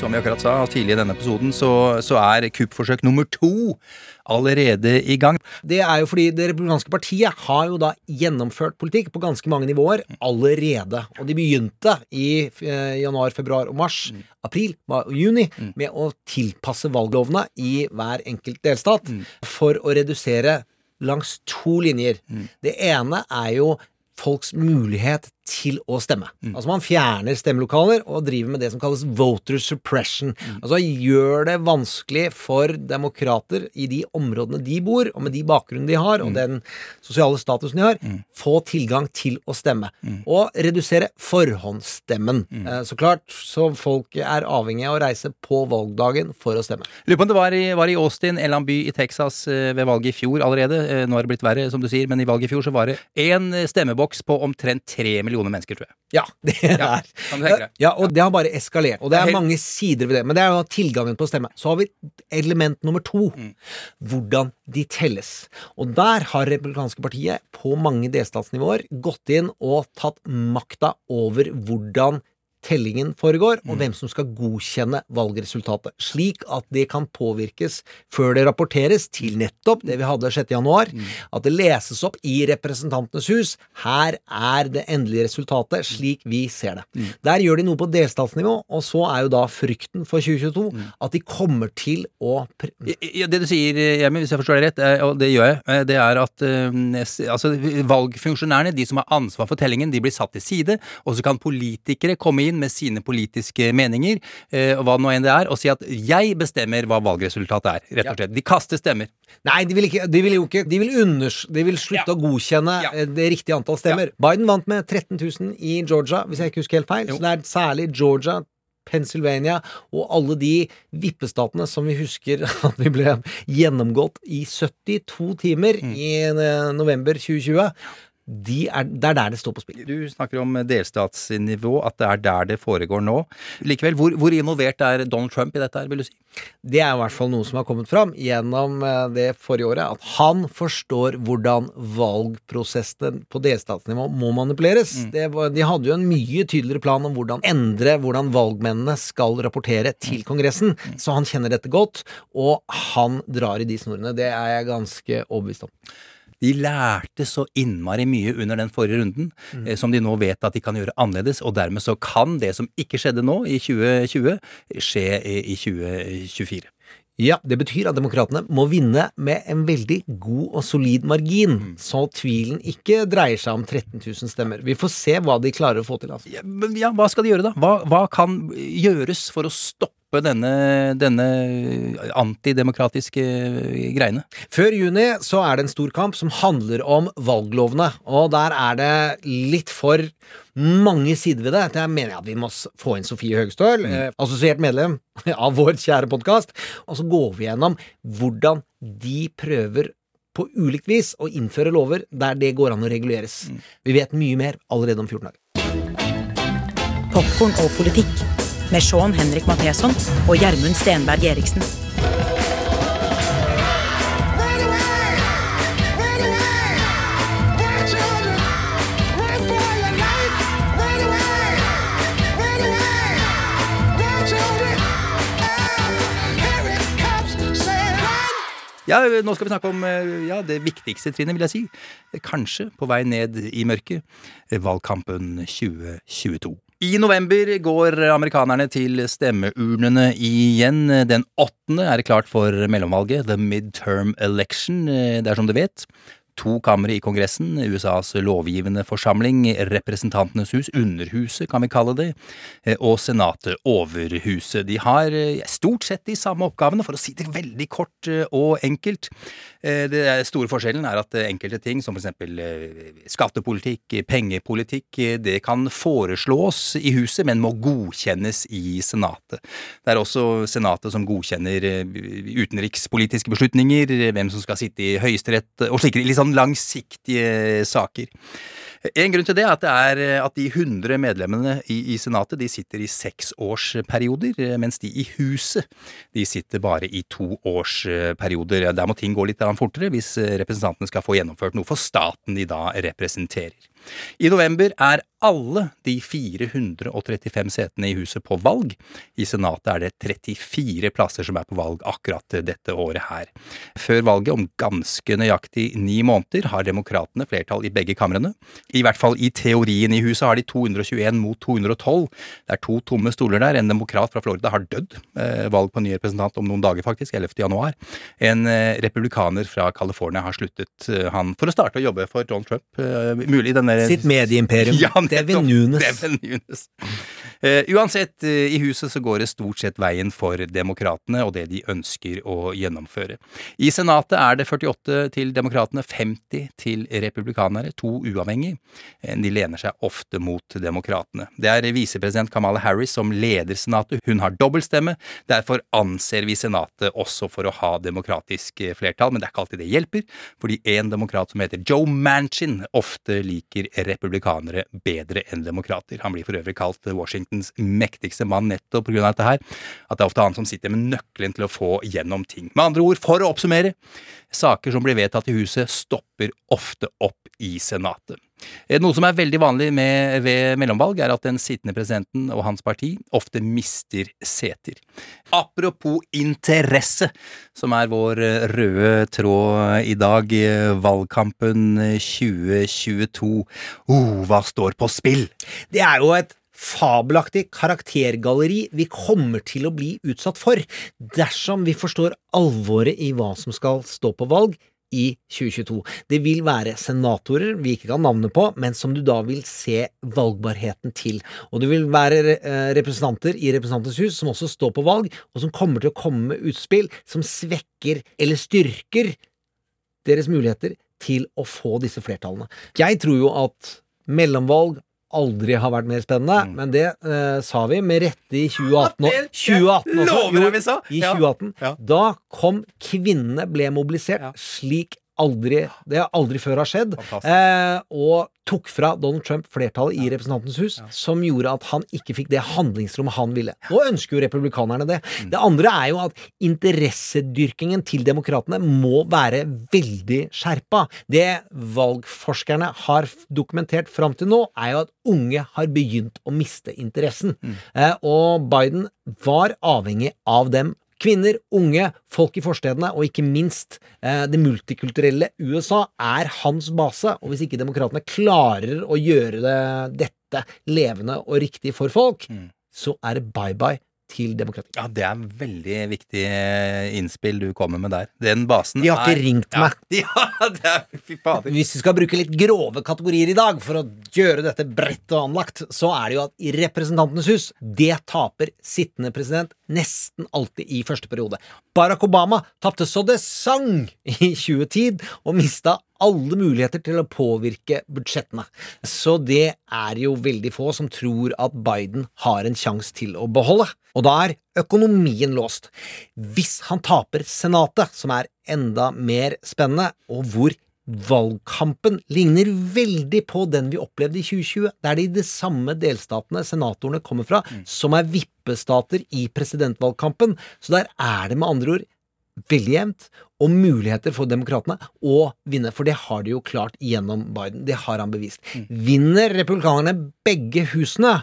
som vi akkurat sa tidlig i denne episoden, så, så er kuppforsøk nummer to allerede i gang. Det er jo fordi Det republikanske partiet har jo da gjennomført politikk på ganske mange nivåer allerede. Og de begynte i eh, januar, februar og mars, april og juni med å tilpasse valglovene i hver enkelt delstat for å redusere langs to linjer. Det ene er jo folks mulighet til å stemme. Altså Man fjerner stemmelokaler og driver med det som kalles voter suppression. Altså gjør det vanskelig for demokrater i de områdene de bor, og med de bakgrunnene de har, og den sosiale statusen de har, få tilgang til å stemme. Og redusere forhåndsstemmen. Eh, Så klart, så folk er avhengig av å reise på valgdagen for å stemme. Lurer på om det var i, var i Austin, en eller annen by i Texas eh, ved valget i fjor allerede. Eh, Nå har det blitt verre, som du sier, men i valget i fjor så var det én stemmeboks på omtrent tre millioner mennesker, tror jeg. Ja, (laughs) det er Kan du tenke deg? Ja, og det har bare eskalert. Og det er mange sider ved det. Men det er jo tilgangen på stemme. Så har vi element nummer to. Hvordan de telles. Og der har Republikanske partiet på mange delstatsnivåer gått inn og tatt makta over hvordan tellingen foregår, og hvem som skal godkjenne valgresultatet. Slik at det kan påvirkes før det rapporteres til nettopp det vi hadde 6. januar. At det leses opp i Representantenes hus. Her er det endelige resultatet, slik vi ser det. Der gjør de noe på delstatsnivå, og så er jo da frykten for 2022 at de kommer til å Ja, det du sier, Hjemme, hvis jeg forstår deg rett, eh, og det gjør jeg, eh, det er at eh, altså, valgfunksjonærene, de som har ansvar for tellingen, de blir satt til side, og så kan politikere komme inn med sine politiske meninger, eh, og hva nå enn det er, og si at 'jeg bestemmer hva valgresultatet er', rett og slett. De kaster stemmer. Nei, de vil, ikke, de vil jo ikke De vil, unders, de vil slutte å godkjenne ja. det riktige antall stemmer. Biden vant med 13 000 i Georgia, hvis jeg ikke husker helt feil. Så det er særlig Georgia, Pennsylvania og alle de vippestatene som vi husker (laughs) at vi ble gjennomgått i 72 timer i eh, november 2020. De er, det er der det står på spill. Du snakker om delstatsnivå, at det er der det foregår nå. Likevel, hvor, hvor involvert er Donald Trump i dette her, vil du si? Det er i hvert fall noe som har kommet fram gjennom eh, det forrige året, at han forstår hvordan valgprosessen på delstatsnivå må manipuleres. Det var, de hadde jo en mye tydeligere plan om hvordan endre hvordan valgmennene skal rapportere til Kongressen, så han kjenner dette godt, og han drar i de snorene. Det er jeg ganske overbevist om. De lærte så innmari mye under den forrige runden, eh, som de nå vet at de kan gjøre annerledes, og dermed så kan det som ikke skjedde nå, i 2020, skje i i 2024. Ja, det betyr at demokratene må vinne med en veldig god og solid margin, så tvilen ikke dreier seg om 13 000 stemmer. Vi får se hva de klarer å få til. Altså. Men ja, hva skal de gjøre da? Hva, hva kan gjøres for å stoppe denne, denne antidemokratiske greiene? Før juni så er det en stor kamp som handler om valglovene, og der er det litt for mange sider ved det. Jeg mener at vi må få inn Sofie Høgestøl, eh, assosiert medlem (laughs) av vår kjære podkast, og så går vi gjennom hvordan de prøver på ulikt vis å innføre lover der det går an å reguleres. Vi vet mye mer allerede om 14 dager. Popkorn og politikk med Sean Henrik Matheson og Gjermund Stenberg Eriksen. Ja, nå skal vi snakke om eh, ja, det viktigste trinnet, vil jeg si. Kanskje på vei ned i mørket. Valgkampen 2022. I november går amerikanerne til stemmeurnene igjen. Den åttende er det klart for mellomvalget, the midterm election. Det er som du vet. To kamre i Kongressen, USAs lovgivende forsamling, Representantenes hus, Underhuset kan vi kalle det, og Senatet, Overhuset. De har eh, stort sett de samme oppgavene, for å si det veldig kort eh, og enkelt. Eh, Det store forskjellen er at eh, enkelte ting, som eksempel eh, skattepolitikk, pengepolitikk, det kan foreslås i huset, men må godkjennes i Senatet. Det er også Senatet som godkjenner utenrikspolitiske beslutninger, hvem som skal sitte i Høyesterett og slike litt sånn langsiktige saker. En grunn til det er at, det er at de 100 medlemmene i, i Senatet de sitter i seksårsperioder, eh, mens de i Huset de sitter bare i toårsperioder. Der må ting gå litt fortere hvis eh, representantene skal få gjennomført noe for staten de da representerer. I november er alle de 435 setene i huset på valg. I Senatet er det 34 plasser som er på valg akkurat dette året her. Før valget om ganske nøyaktig ni måneder har demokratene flertall i begge kamrene. I hvert fall i teorien i huset har de 221 mot 212. Det er to tomme stoler der. En demokrat fra Florida har dødd. Eh, valg på ny representant om noen dager, faktisk. 11. januar. En eh, republikaner fra California har sluttet eh, han for å starte å jobbe for Donald Trump. Mulig denne Sitt medieimperium. Ja. Devin Nunes. Devin Nunes. Eh, uansett, eh, i huset så går det stort sett veien for demokratene og det de ønsker å gjennomføre. I Senatet er det 48 til demokratene, 50 til republikanere, to uavhengig. Eh, De lener seg ofte mot demokratene. Det er visepresident Kamala Harris som leder Senatet. Hun har dobbeltstemme. Derfor anser vi Senatet også for å ha demokratisk flertall, men det er ikke alltid det hjelper, fordi en demokrat som heter Joe Manchin ofte liker republikanere bedre enn demokrater. Han blir for øvrig kalt Washingtons mektigste mann nettopp av dette her, at det er ofte han som sitter med nøkkelen til å få gjennom ting. Med andre ord, for å oppsummere, saker som blir vedtatt i huset stopper ofte opp i Senatet. Eh, Noe som er veldig vanlig med, ved mellomvalg, er at den sittende presidenten og hans parti ofte mister seter. Apropos interesse, som er vår eh, røde tråd i dag, eh, valgkampen eh, 2022. Oh, hva står på spill? Det er jo et fabelaktig karaktergalleri vi kommer til å bli utsatt for dersom vi forstår alvoret i hva som skal stå på valg i 2022. Det vil være senatorer vi ikke kan navnet på, men som du da vil se valgbarheten til. Og det vil være eh, representanter i Representantens hus som også står på valg, og som kommer til å komme med utspill som svekker eller styrker deres muligheter til å få disse flertallene. Jeg tror jo at mellomvalg aldri har vært mer spennende, men det eh, sa vi med rette i 2018. og- 2018 også. Jo. I Ja. 2018. Da kom kvinnene ble mobilisert slik aldri Det har aldri før har skjedd. Eh, og tok fra Donald Trump flertallet i Representantens hus, som gjorde at han ikke fikk det handlingsrommet han ville. Nå ønsker jo republikanerne det. Mm. Det andre er jo at interessedyrkingen til demokratene må være veldig skjerpa. Det valgforskerne har dokumentert fram til nå, er jo at unge har begynt å miste interessen. Eh, og Biden var avhengig av dem. Kvinner, unge, folk i forstedene og ikke minst eh, det multikulturelle USA er hans base. Og hvis ikke demokratene klarer å gjøre det, dette levende og riktig for folk, så er det bye-bye til demokrati. Ja, det er en veldig viktig eh, innspill du kommer med der. Den basen De har ikke er- ringt ja. meg. Ja, (laughs) det er fy fader. Hvis vi skal bruke litt grove kategorier i dag for å gjøre dette bredt og anlagt, så er det jo at i Representantenes hus, det taper sittende president nesten alltid i første periode. Barack Obama tapte så det sang i 2010 og mista alle muligheter til å påvirke budsjettene. Så det er jo veldig få som tror at Biden har en sjanse til å beholde. Og da er økonomien låst. Hvis han taper Senatet, som er enda mer spennende, og hvor valgkampen ligner veldig på den vi opplevde i 2020, der det er de samme delstatene senatorene kommer fra, som er vippestater i presidentvalgkampen. Så der er det med andre ord veldig jevnt, og muligheter for demokratene å vinne. For det har de jo klart gjennom Biden. Det har han bevist. Vinner republikanerne begge husene,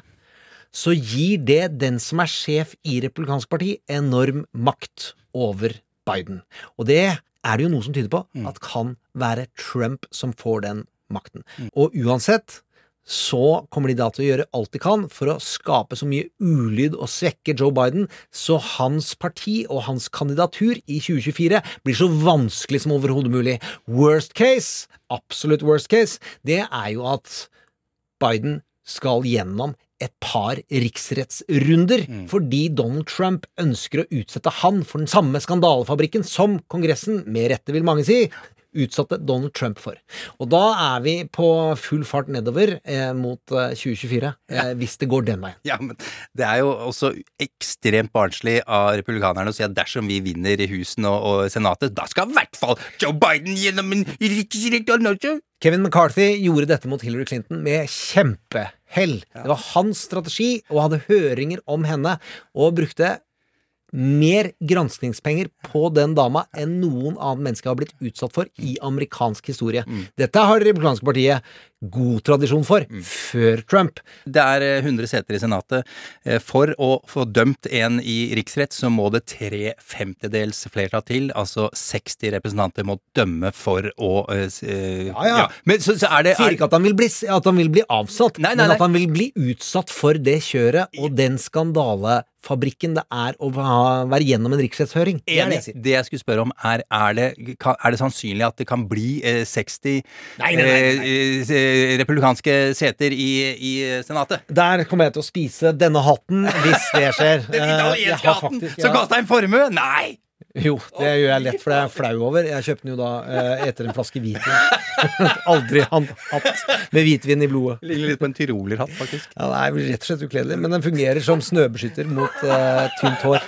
så gir det den som er sjef i Republikansk parti, enorm makt over Biden. Og det er det jo noe som tyder på at kan være Trump som får den makten. Og uansett så kommer de da til å gjøre alt de kan for å skape så mye ulyd og svekke Joe Biden, så hans parti og hans kandidatur i 2024 blir så vanskelig som overhodet mulig. Worst case, absolutt worst case, det er jo at Biden skal gjennom et par riksrettsrunder, fordi Donald Trump ønsker å utsette han for den samme skandalefabrikken som Kongressen, med rette vil mange si, utsatte Donald Trump for. Og da er vi på full fart nedover eh, mot eh, 2024, eh, hvis det går den veien. Ja, men det er jo også ekstremt barnslig av republikanerne å si at dersom vi vinner husene og, og Senatet, da skal i hvert fall Joe Biden gjennom en riksrett også. Kevin McCarthy gjorde dette mot Hillary Clinton med kjempehell. Det var hans strategi, og hadde høringer om henne, og brukte mer granskningspenger på den dama enn noen annen menneske har blitt utsatt for i amerikansk historie. Dette har Det republikanske partiet god tradisjon for, før Trump. Det er eh, 100 seter i Senatet. Eh, For å få dømt en i riksrett, så må det tre femtedels flertall til. Altså 60 representanter må dømme for å uh, eh, Ja, ja. Men så, så er det Sier ikke at han vil bli, at han vil bli avsatt, Nei, nei, men at han vil bli utsatt for det kjøret og den skandalefabrikken det er å være gjennom en riksrettshøring. Det det jeg. Det jeg skulle spørre om, er er det, er det sannsynlig at det kan bli eh, 60 Nei, nei, nei, eh, eh, republikanske seter i, i Senatet? Der kommer jeg til å spise denne hatten hvis det skjer. (laughs) Den Eh, italienske hatten som kosta en formue? Nei! Jo, det gjør jeg lett, for det er jeg flau over. Jeg kjøpte den jo da eh, etter en flaske hvitvin. (laughs) Aldri han hatt med hvitvin i blodet. Ligner litt på en tyrolerhatt, faktisk. Ja, det er rett og slett ukledelig, men den fungerer som snøbeskytter mot eh, tynt hår.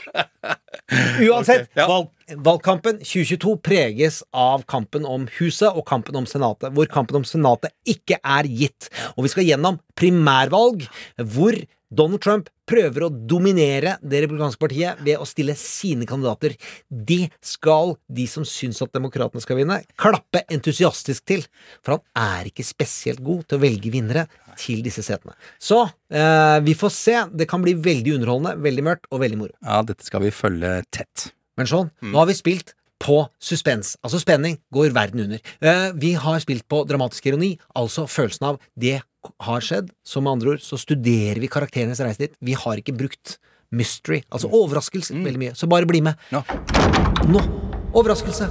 Uansett, valg, valgkampen 2022 preges av kampen om huset og kampen om senatet, hvor kampen om senatet ikke er gitt. Og vi skal gjennom primærvalg, hvor Donald Trump prøver å dominere det republikanske partiet ved å stille sine kandidater. Det skal de som syns at demokratene skal vinne, klappe entusiastisk til. For han er ikke spesielt god til å velge vinnere til disse setene. Så eh, vi får se. Det kan bli veldig underholdende, veldig mørkt og veldig moro. Ja, dette skal vi følge tett. Men sånn, nå har vi spilt på suspens. Altså spenning går verden under. Eh, vi har spilt på dramatisk ironi, altså følelsen av det har skjedd. Så med andre ord så studerer vi karakterenes reise dit. Vi har ikke brukt mystery, altså overraskelser, veldig mye. Så bare bli med. Nå! Overraskelse.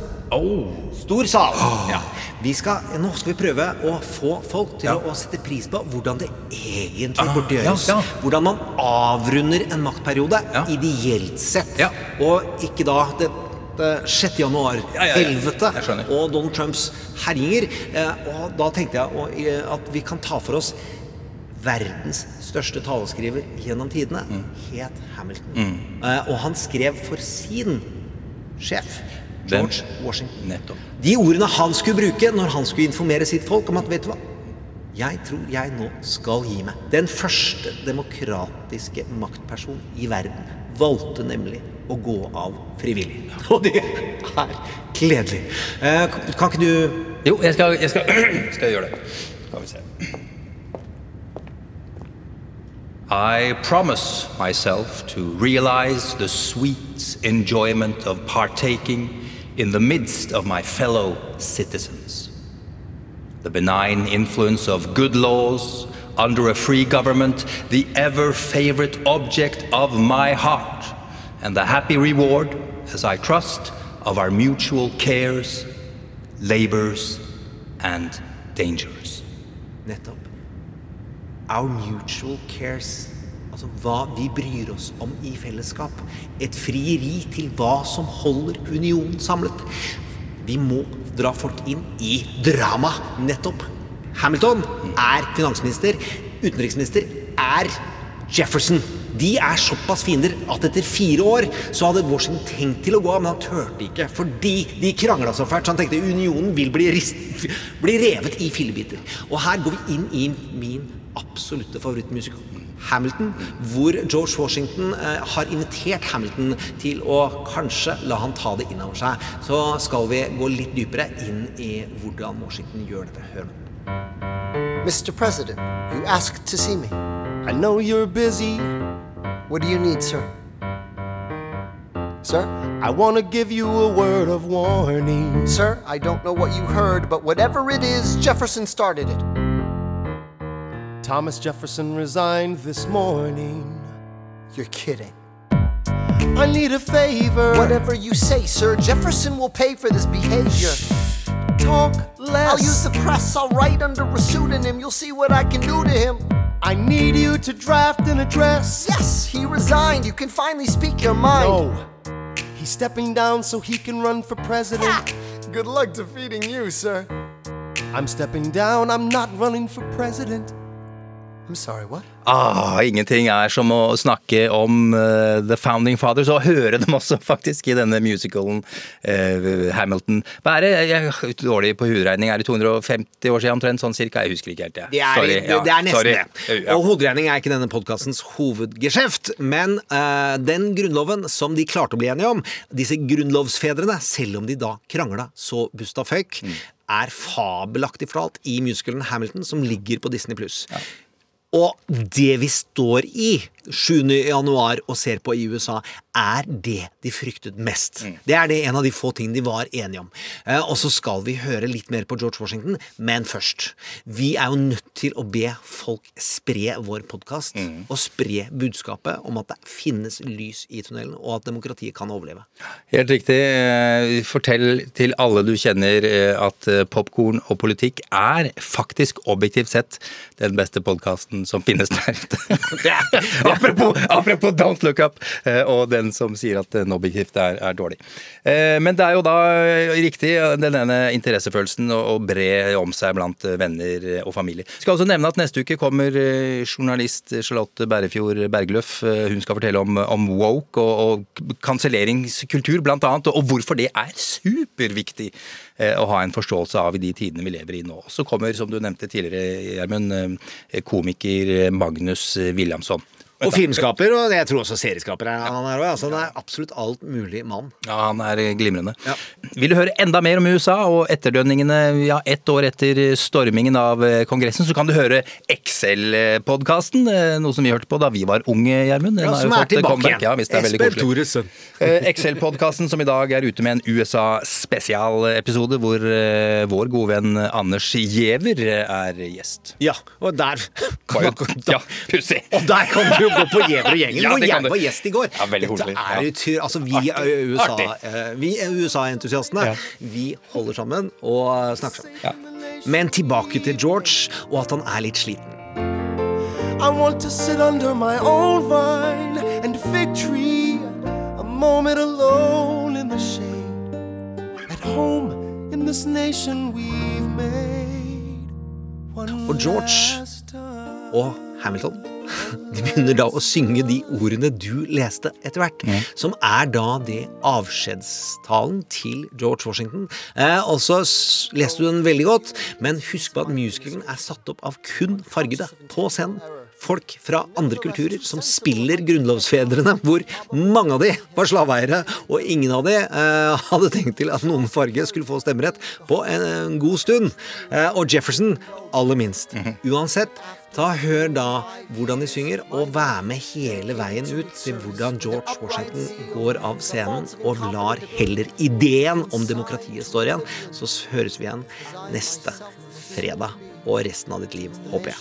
Stor sal. Ja. Vi skal, nå skal vi prøve å få folk til å, å sette pris på hvordan det egentlig burde gjøres. ja. Hvordan man avrunder en maktperiode, ideelt sett. Og ikke da det, det 6. ja, ja. januar-helvete Jeg skjønner. og Donald Trumps herjinger. Eh, og da tenkte jeg eh, at vi kan ta for oss verdens største taleskriver gjennom tidene, het Hamilton. Mm. Eh, og han skrev for sin sjef? George Washington. Nettopp. De ordene han skulle bruke når han skulle informere sitt folk om at vet du hva, jeg tror jeg nå skal gi meg. Den første demokratiske maktperson i verden valgte nemlig å gå av frivillig. (laughs) Og det er kledelig. Eh, kan ikke du Jo, jeg skal, jeg skal, (clears throat) skal gjøre det. Skal vi se. I promise myself to realize the sweet enjoyment of partaking in the midst of my fellow citizens. The benign influence of good laws under a free government, the ever favorite object of my heart, and the happy reward, as I trust, of our mutual cares, labors, and dangers. Nettopp. Our mutual cares. Altså hva vi bryr oss om i fellesskap. Et frieri til hva som holder unionen samlet. Vi må dra folk inn i drama. Nettopp. Hamilton er finansminister. Utenriksminister er Jefferson. De er såpass fiender at etter fire år så hadde Washington tenkt til å gå av, men han turte ikke fordi de krangla så fælt. Så han tenkte unionen vil bli, rist, bli revet i fillebiter. Og her går vi inn i min absolutte favorittmusikal. Hamilton, hvor George Washington eh, har invitert Hamilton til å kanskje la han ta det innover seg. Så skal vi gå litt dypere inn i hvordan Washington gjør dette. Hør nå. Mr. President, you asked to see me. I know you're busy. What do you need, sir? Sir, I want to give you a word of warning. Sir, I don't know what you heard, but whatever it is, Jefferson started it. Thomas Jefferson resigned this morning. You're kidding. I need a favor. Whatever you say, sir, Jefferson will pay for this behavior. Talk less. I'll use the press. I'll write under a pseudonym. You'll see what I can do to him. I need you to draft an address. Yes, he resigned. You can finally speak your mind. No. He's stepping down so he can run for president. Good luck defeating you, sir. I'm stepping down. I'm not running for president. I'm sorry, what? Ah, ingenting er som å snakke om uh, The Founding Fathers, og høre dem også, (laughs) faktisk, i denne musicalen uh, Hamilton. Hva er det? Jeg er dårlig på hoderegning. Er det 250 år siden omtrent? Sånn cirka? Jeg husker ikke helt, jeg. Det er, Sorry, ja, det er nesten sorry. det. Og hoderegning er ikke denne podkastens hovedgeskjeft, men uh, den grunnloven som de klarte å bli enige om, disse grunnlovsfedrene, selv om de da krangla så busta føyk, Mm. er fabelaktig fortalt i musicalen Hamilton, som ligger på Disney pluss. Og det vi står i 7. januar og ser på i USA, er det de fryktet mest. Det er det en av de få tingene de var enige om. Eh, og så skal vi høre litt mer på George Washington, men først. Vi er jo nødt til å be folk spre vår podkast, og spre budskapet om at det finnes lys i tunnelen, og at demokratiet kan overleve. Helt riktig. Eh, Fortell til alle du kjenner eh, at popkorn og politikk er faktisk objektivt sett den beste podkasten som finnes der ute. (laughs) (laughs) apropos, apropos Don't Look Up, eh, og den som sier at den objektivt er, er dårlig. Eh, Men det er jo da eh, riktig eh, den ene interessefølelsen å bre om seg blant eh, venner eh, og familie. Skal også nevne at neste uke kommer eh, journalist Charlotte Bærefjord Bergløff. Eh, Hun skal fortelle om, om woke og, og kanselleringskultur blant annet, og hvorfor det er superviktig eh, å ha en forståelse av i de tidene vi lever i nå. Så kommer, som du nevnte tidligere, Gjermund, eh, komiker Magnus Williamson. Og filmskaper, og jeg tror også serieskaper er han her òg. Altså, han er absolutt alt mulig mann. Ja, han er glimrende. Vil du høre enda mer om USA og etterdønningene ja, ett år etter stormingen av eh, Kongressen, så kan du høre Excel-podkasten, eh, noe som vi hørte på da vi var unge, Gjermund. Ja, som er tilbake comeback. igjen. Ja, er Espen. Thoresen. (laughs) Eh, Excel-podkasten som i dag er ute med en USA-spesialepisode, hvor eh, vår gode venn Anders Giæver er gjest. Ja, og der Ja, pussig. Og der kan du jo gå på Gjever og gjengen, Ja, hvor det jeg var gjest i går. Ja, veldig Dette er jo altså vi er USA, eh, vi er USA-entusiastene. Vi holder sammen og snakker sammen. Men tilbake til George, og at han er litt sliten. I want to sit under my own vine and fig tree, a moment alone in the shade, at home in this nation we've made. One Og George og Hamilton de begynner da å synge de ordene du leste etter hvert, som er da det avskjedstalen til George Washington. Eh, og så leste du den veldig godt, men husk på at musicalen er satt opp av kun fargede på scenen. Folk fra andre kulturer som spiller grunnlovsfedrene, hvor mange av de var slaveeiere, og ingen av de eh, hadde tenkt til at noen farge skulle få stemmerett på en, en god stund. Eh, og Jefferson aller minst. Uansett, ta hør da hvordan de synger, og vær med hele veien ut til hvordan George Washington går av scenen og lar heller ideen om demokratiet står igjen. Så høres vi igjen neste fredag og resten av ditt liv, håper jeg.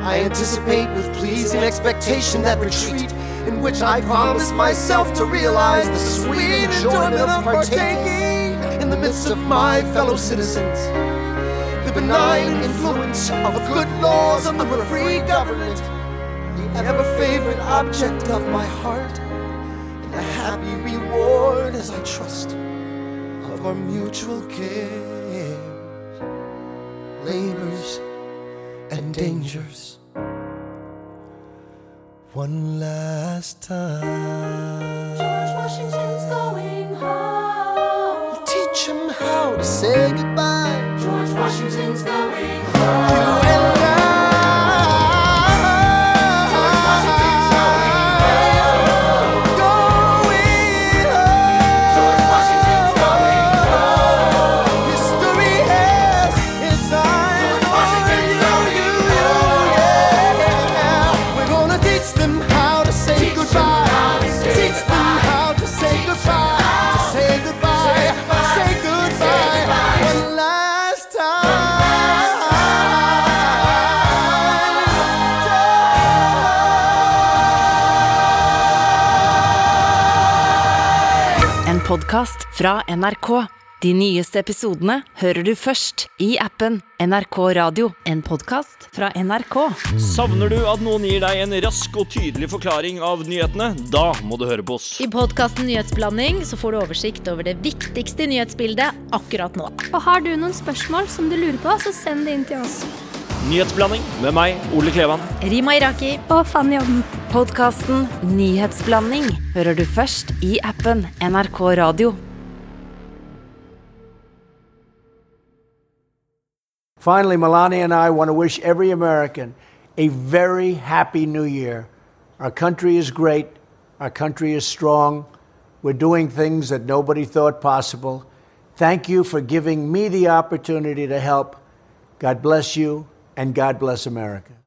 I anticipate with pleasing expectation that retreat in which I promise myself to realize the sweet enjoyment of partaking in the midst of my fellow citizens. The benign influence of good laws and of a free government. The ever favorite object of my heart. And a happy reward as I trust of our mutual care. Labors and dangers. One last time. George Washington's going home. Teach him how to say goodbye. Washington's going home. Podkast fra NRK. De nyeste episodene hører du først i appen NRK Radio. En podkast fra NRK. Savner du at noen gir deg en rask og tydelig forklaring av nyhetene? Da må du høre på oss. I podkasten Nyhetsblanding så får du oversikt over det viktigste nyhetsbildet akkurat nå. Og har du noen spørsmål som du lurer på, så send det inn til oss. Nyhetsblanding med meg, Ole Klevan. Rima Iraki. Og Fanny Odden. Podkasten Nyhetsblanding hører du først i appen NRK Radio. Finally, Melania and I want to wish every American a very happy new year. Our country is great. Our country is strong. We're doing things that nobody thought possible. Thank you for giving me the opportunity to help. God bless you, and God bless America.